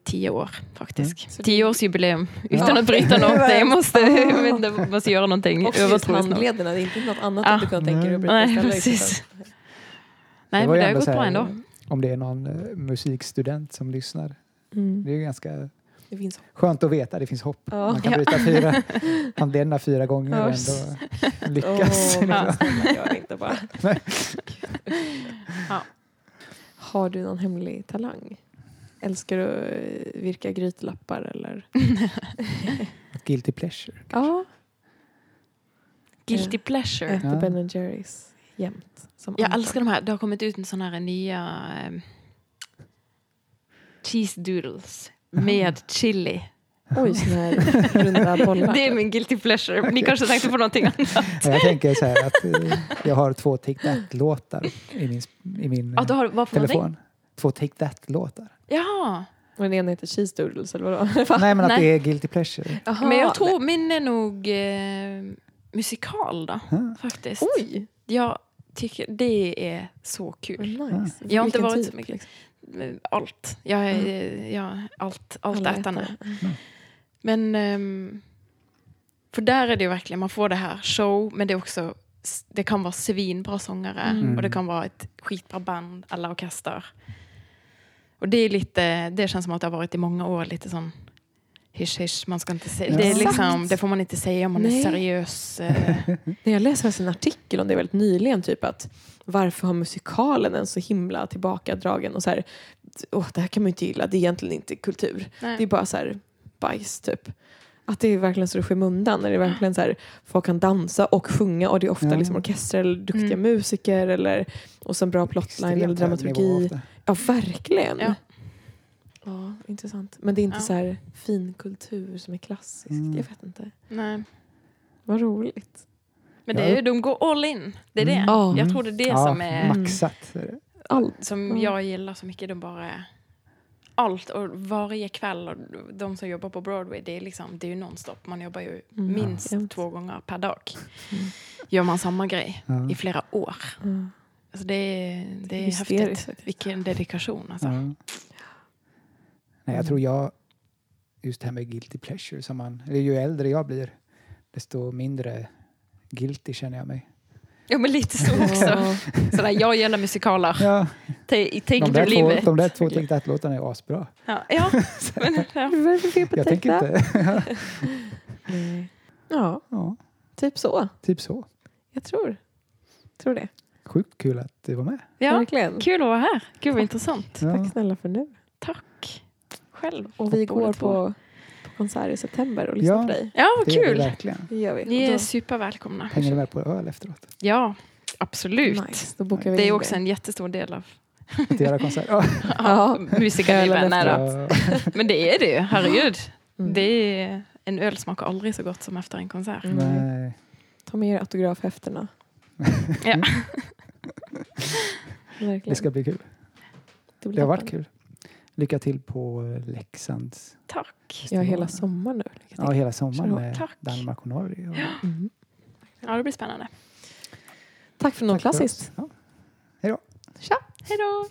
tio år faktiskt. Det- Tioårsjubileum utan Ja. att bryta något. Jag måste, jag måste göra någonting Och just handlederna, det är inte något annat Ja. att du kan tänka dig att bryta Nej, precis. Nej, Det men det har gått bra ändå. Om det är någon eh, musikstudent som lyssnar. Mm. Det är ju ganska Det finns skönt att veta. Det finns hopp. Ja. Man kan Ja. bryta fyra handlederna fyra gånger Ja, och ändå lyckas. Liksom. men snälla, gör inte bara. Ja. Har du någon hemlig talang? Älskar du att virka grytlappar eller? Guilty pleasure. Ja. Guilty pleasure. Äter Ja. Ben Jerrys jämt. Som Jag älskar de här. Det har kommit ut en sån här nya eh, cheese doodles med chili. Oj, såna här runda bollar. Det är min guilty pleasure. Ni kanske tänkte på någonting annat? Ja, Jag tänker så här att eh, jag har två Take That-låtar i min, i min du har, vad för någonting? telefon. Två Take That-låtar. Jaha. Och den ena heter cheese doodles eller vadå? Nej, men att Nej. det är Guilty pleasure. Jaha, Men jag tror min är nog eh, musikal då, Ja. faktiskt. Oj, Jag tycker det är så kul. nice. Jag har inte Vilken varit typ, så mycket. liksom? Allt. Jag är jag, allt, allt Alla ätande. äter. Men ehm, för där är det ju verkligen, man får det här show, men det är också det kan vara svinbra sångare Mm. och det kan vara ett skitbra band, alla orkester. Och det är lite, det känns som att det har varit i många år lite sån hysch hysch, man ska inte säga, det, liksom, det får man inte säga om man Nej. är seriös. eh, När jag läste en artikel om det väldigt nyligen, typ att varför har musikalen en så himla tillbakadragen och så här, åh, det här kan man ju inte gilla, det är egentligen inte kultur. nej. Det är bara så här bajs typ. Att det är verkligen så i skymundan när det är verkligen så här, folk kan dansa och sjunga och det är ofta Ja. liksom orkester eller duktiga Mm. musiker eller och sen bra plotline eller Extremt nivå dramaturgi. Ja, verkligen. Ja. Ja. intressant. Men det är inte Ja. så här fin kultur som är klassisk. Mm. Jag vet inte. nej. Vad roligt. Men det Ja. är, ju- de går all in. Det är det. Mm. Ja. Jag tror det är det ja, som är Maxat. Allt. som Mm. jag gillar så mycket. De bara allt och varje kväll och de som jobbar på Broadway det är liksom det är ju nonstop. Man jobbar ju Mm. minst Jämt. två gånger per dag. Mm. Gör man samma grej Ja. i flera år. Mm. Alltså det är, det är häftigt. Vilken dedikation alltså. Nej, jag Mm. tror jag, just det här med guilty pleasure, som man, eller ju äldre jag blir, desto mindre guilty känner jag mig. Ja men lite så också. Sådär, jag gillar musikaler. Ja, Ta- Take de, or där två, it. de där två Take That-låtarna är asbra. Ja, ja. Men, ja. Jag tänker inte... Ja, ja, typ så. typ så. Jag tror. tror det. Sjukt kul att du var med. ja, Verkligen. kul att vara här. Gud vad intressant. Ja. Tack snälla för nu. Själv. Och vi går på, på konsert i september och lyssnar Ja. på dig. Ja, vad Det kul. verkligen. Det gör vi. Ni är supervälkomna. Hänger du med på öl efteråt? Ja, absolut. Nice, då bokar vi Det är också en jättestor del av Att göra konsert? Ja. Ja. musikerlivet. Men det är det ju, herregud. Mm. Det är, en öl smakar aldrig så gott som efter en konsert. Mm. Nej. Ta med er autografhäftena. Ja. Verkligen. Det ska bli kul. Det blir Det har varit kul. Lycka till på eh, Leksands Tack. Ja, hela sommaren nu. Ja, hela sommaren med Tack. Danmark och Norge. Och Mm. Ja, det blir spännande. Tack för något klassiskt. Ja. Tja! Hej då!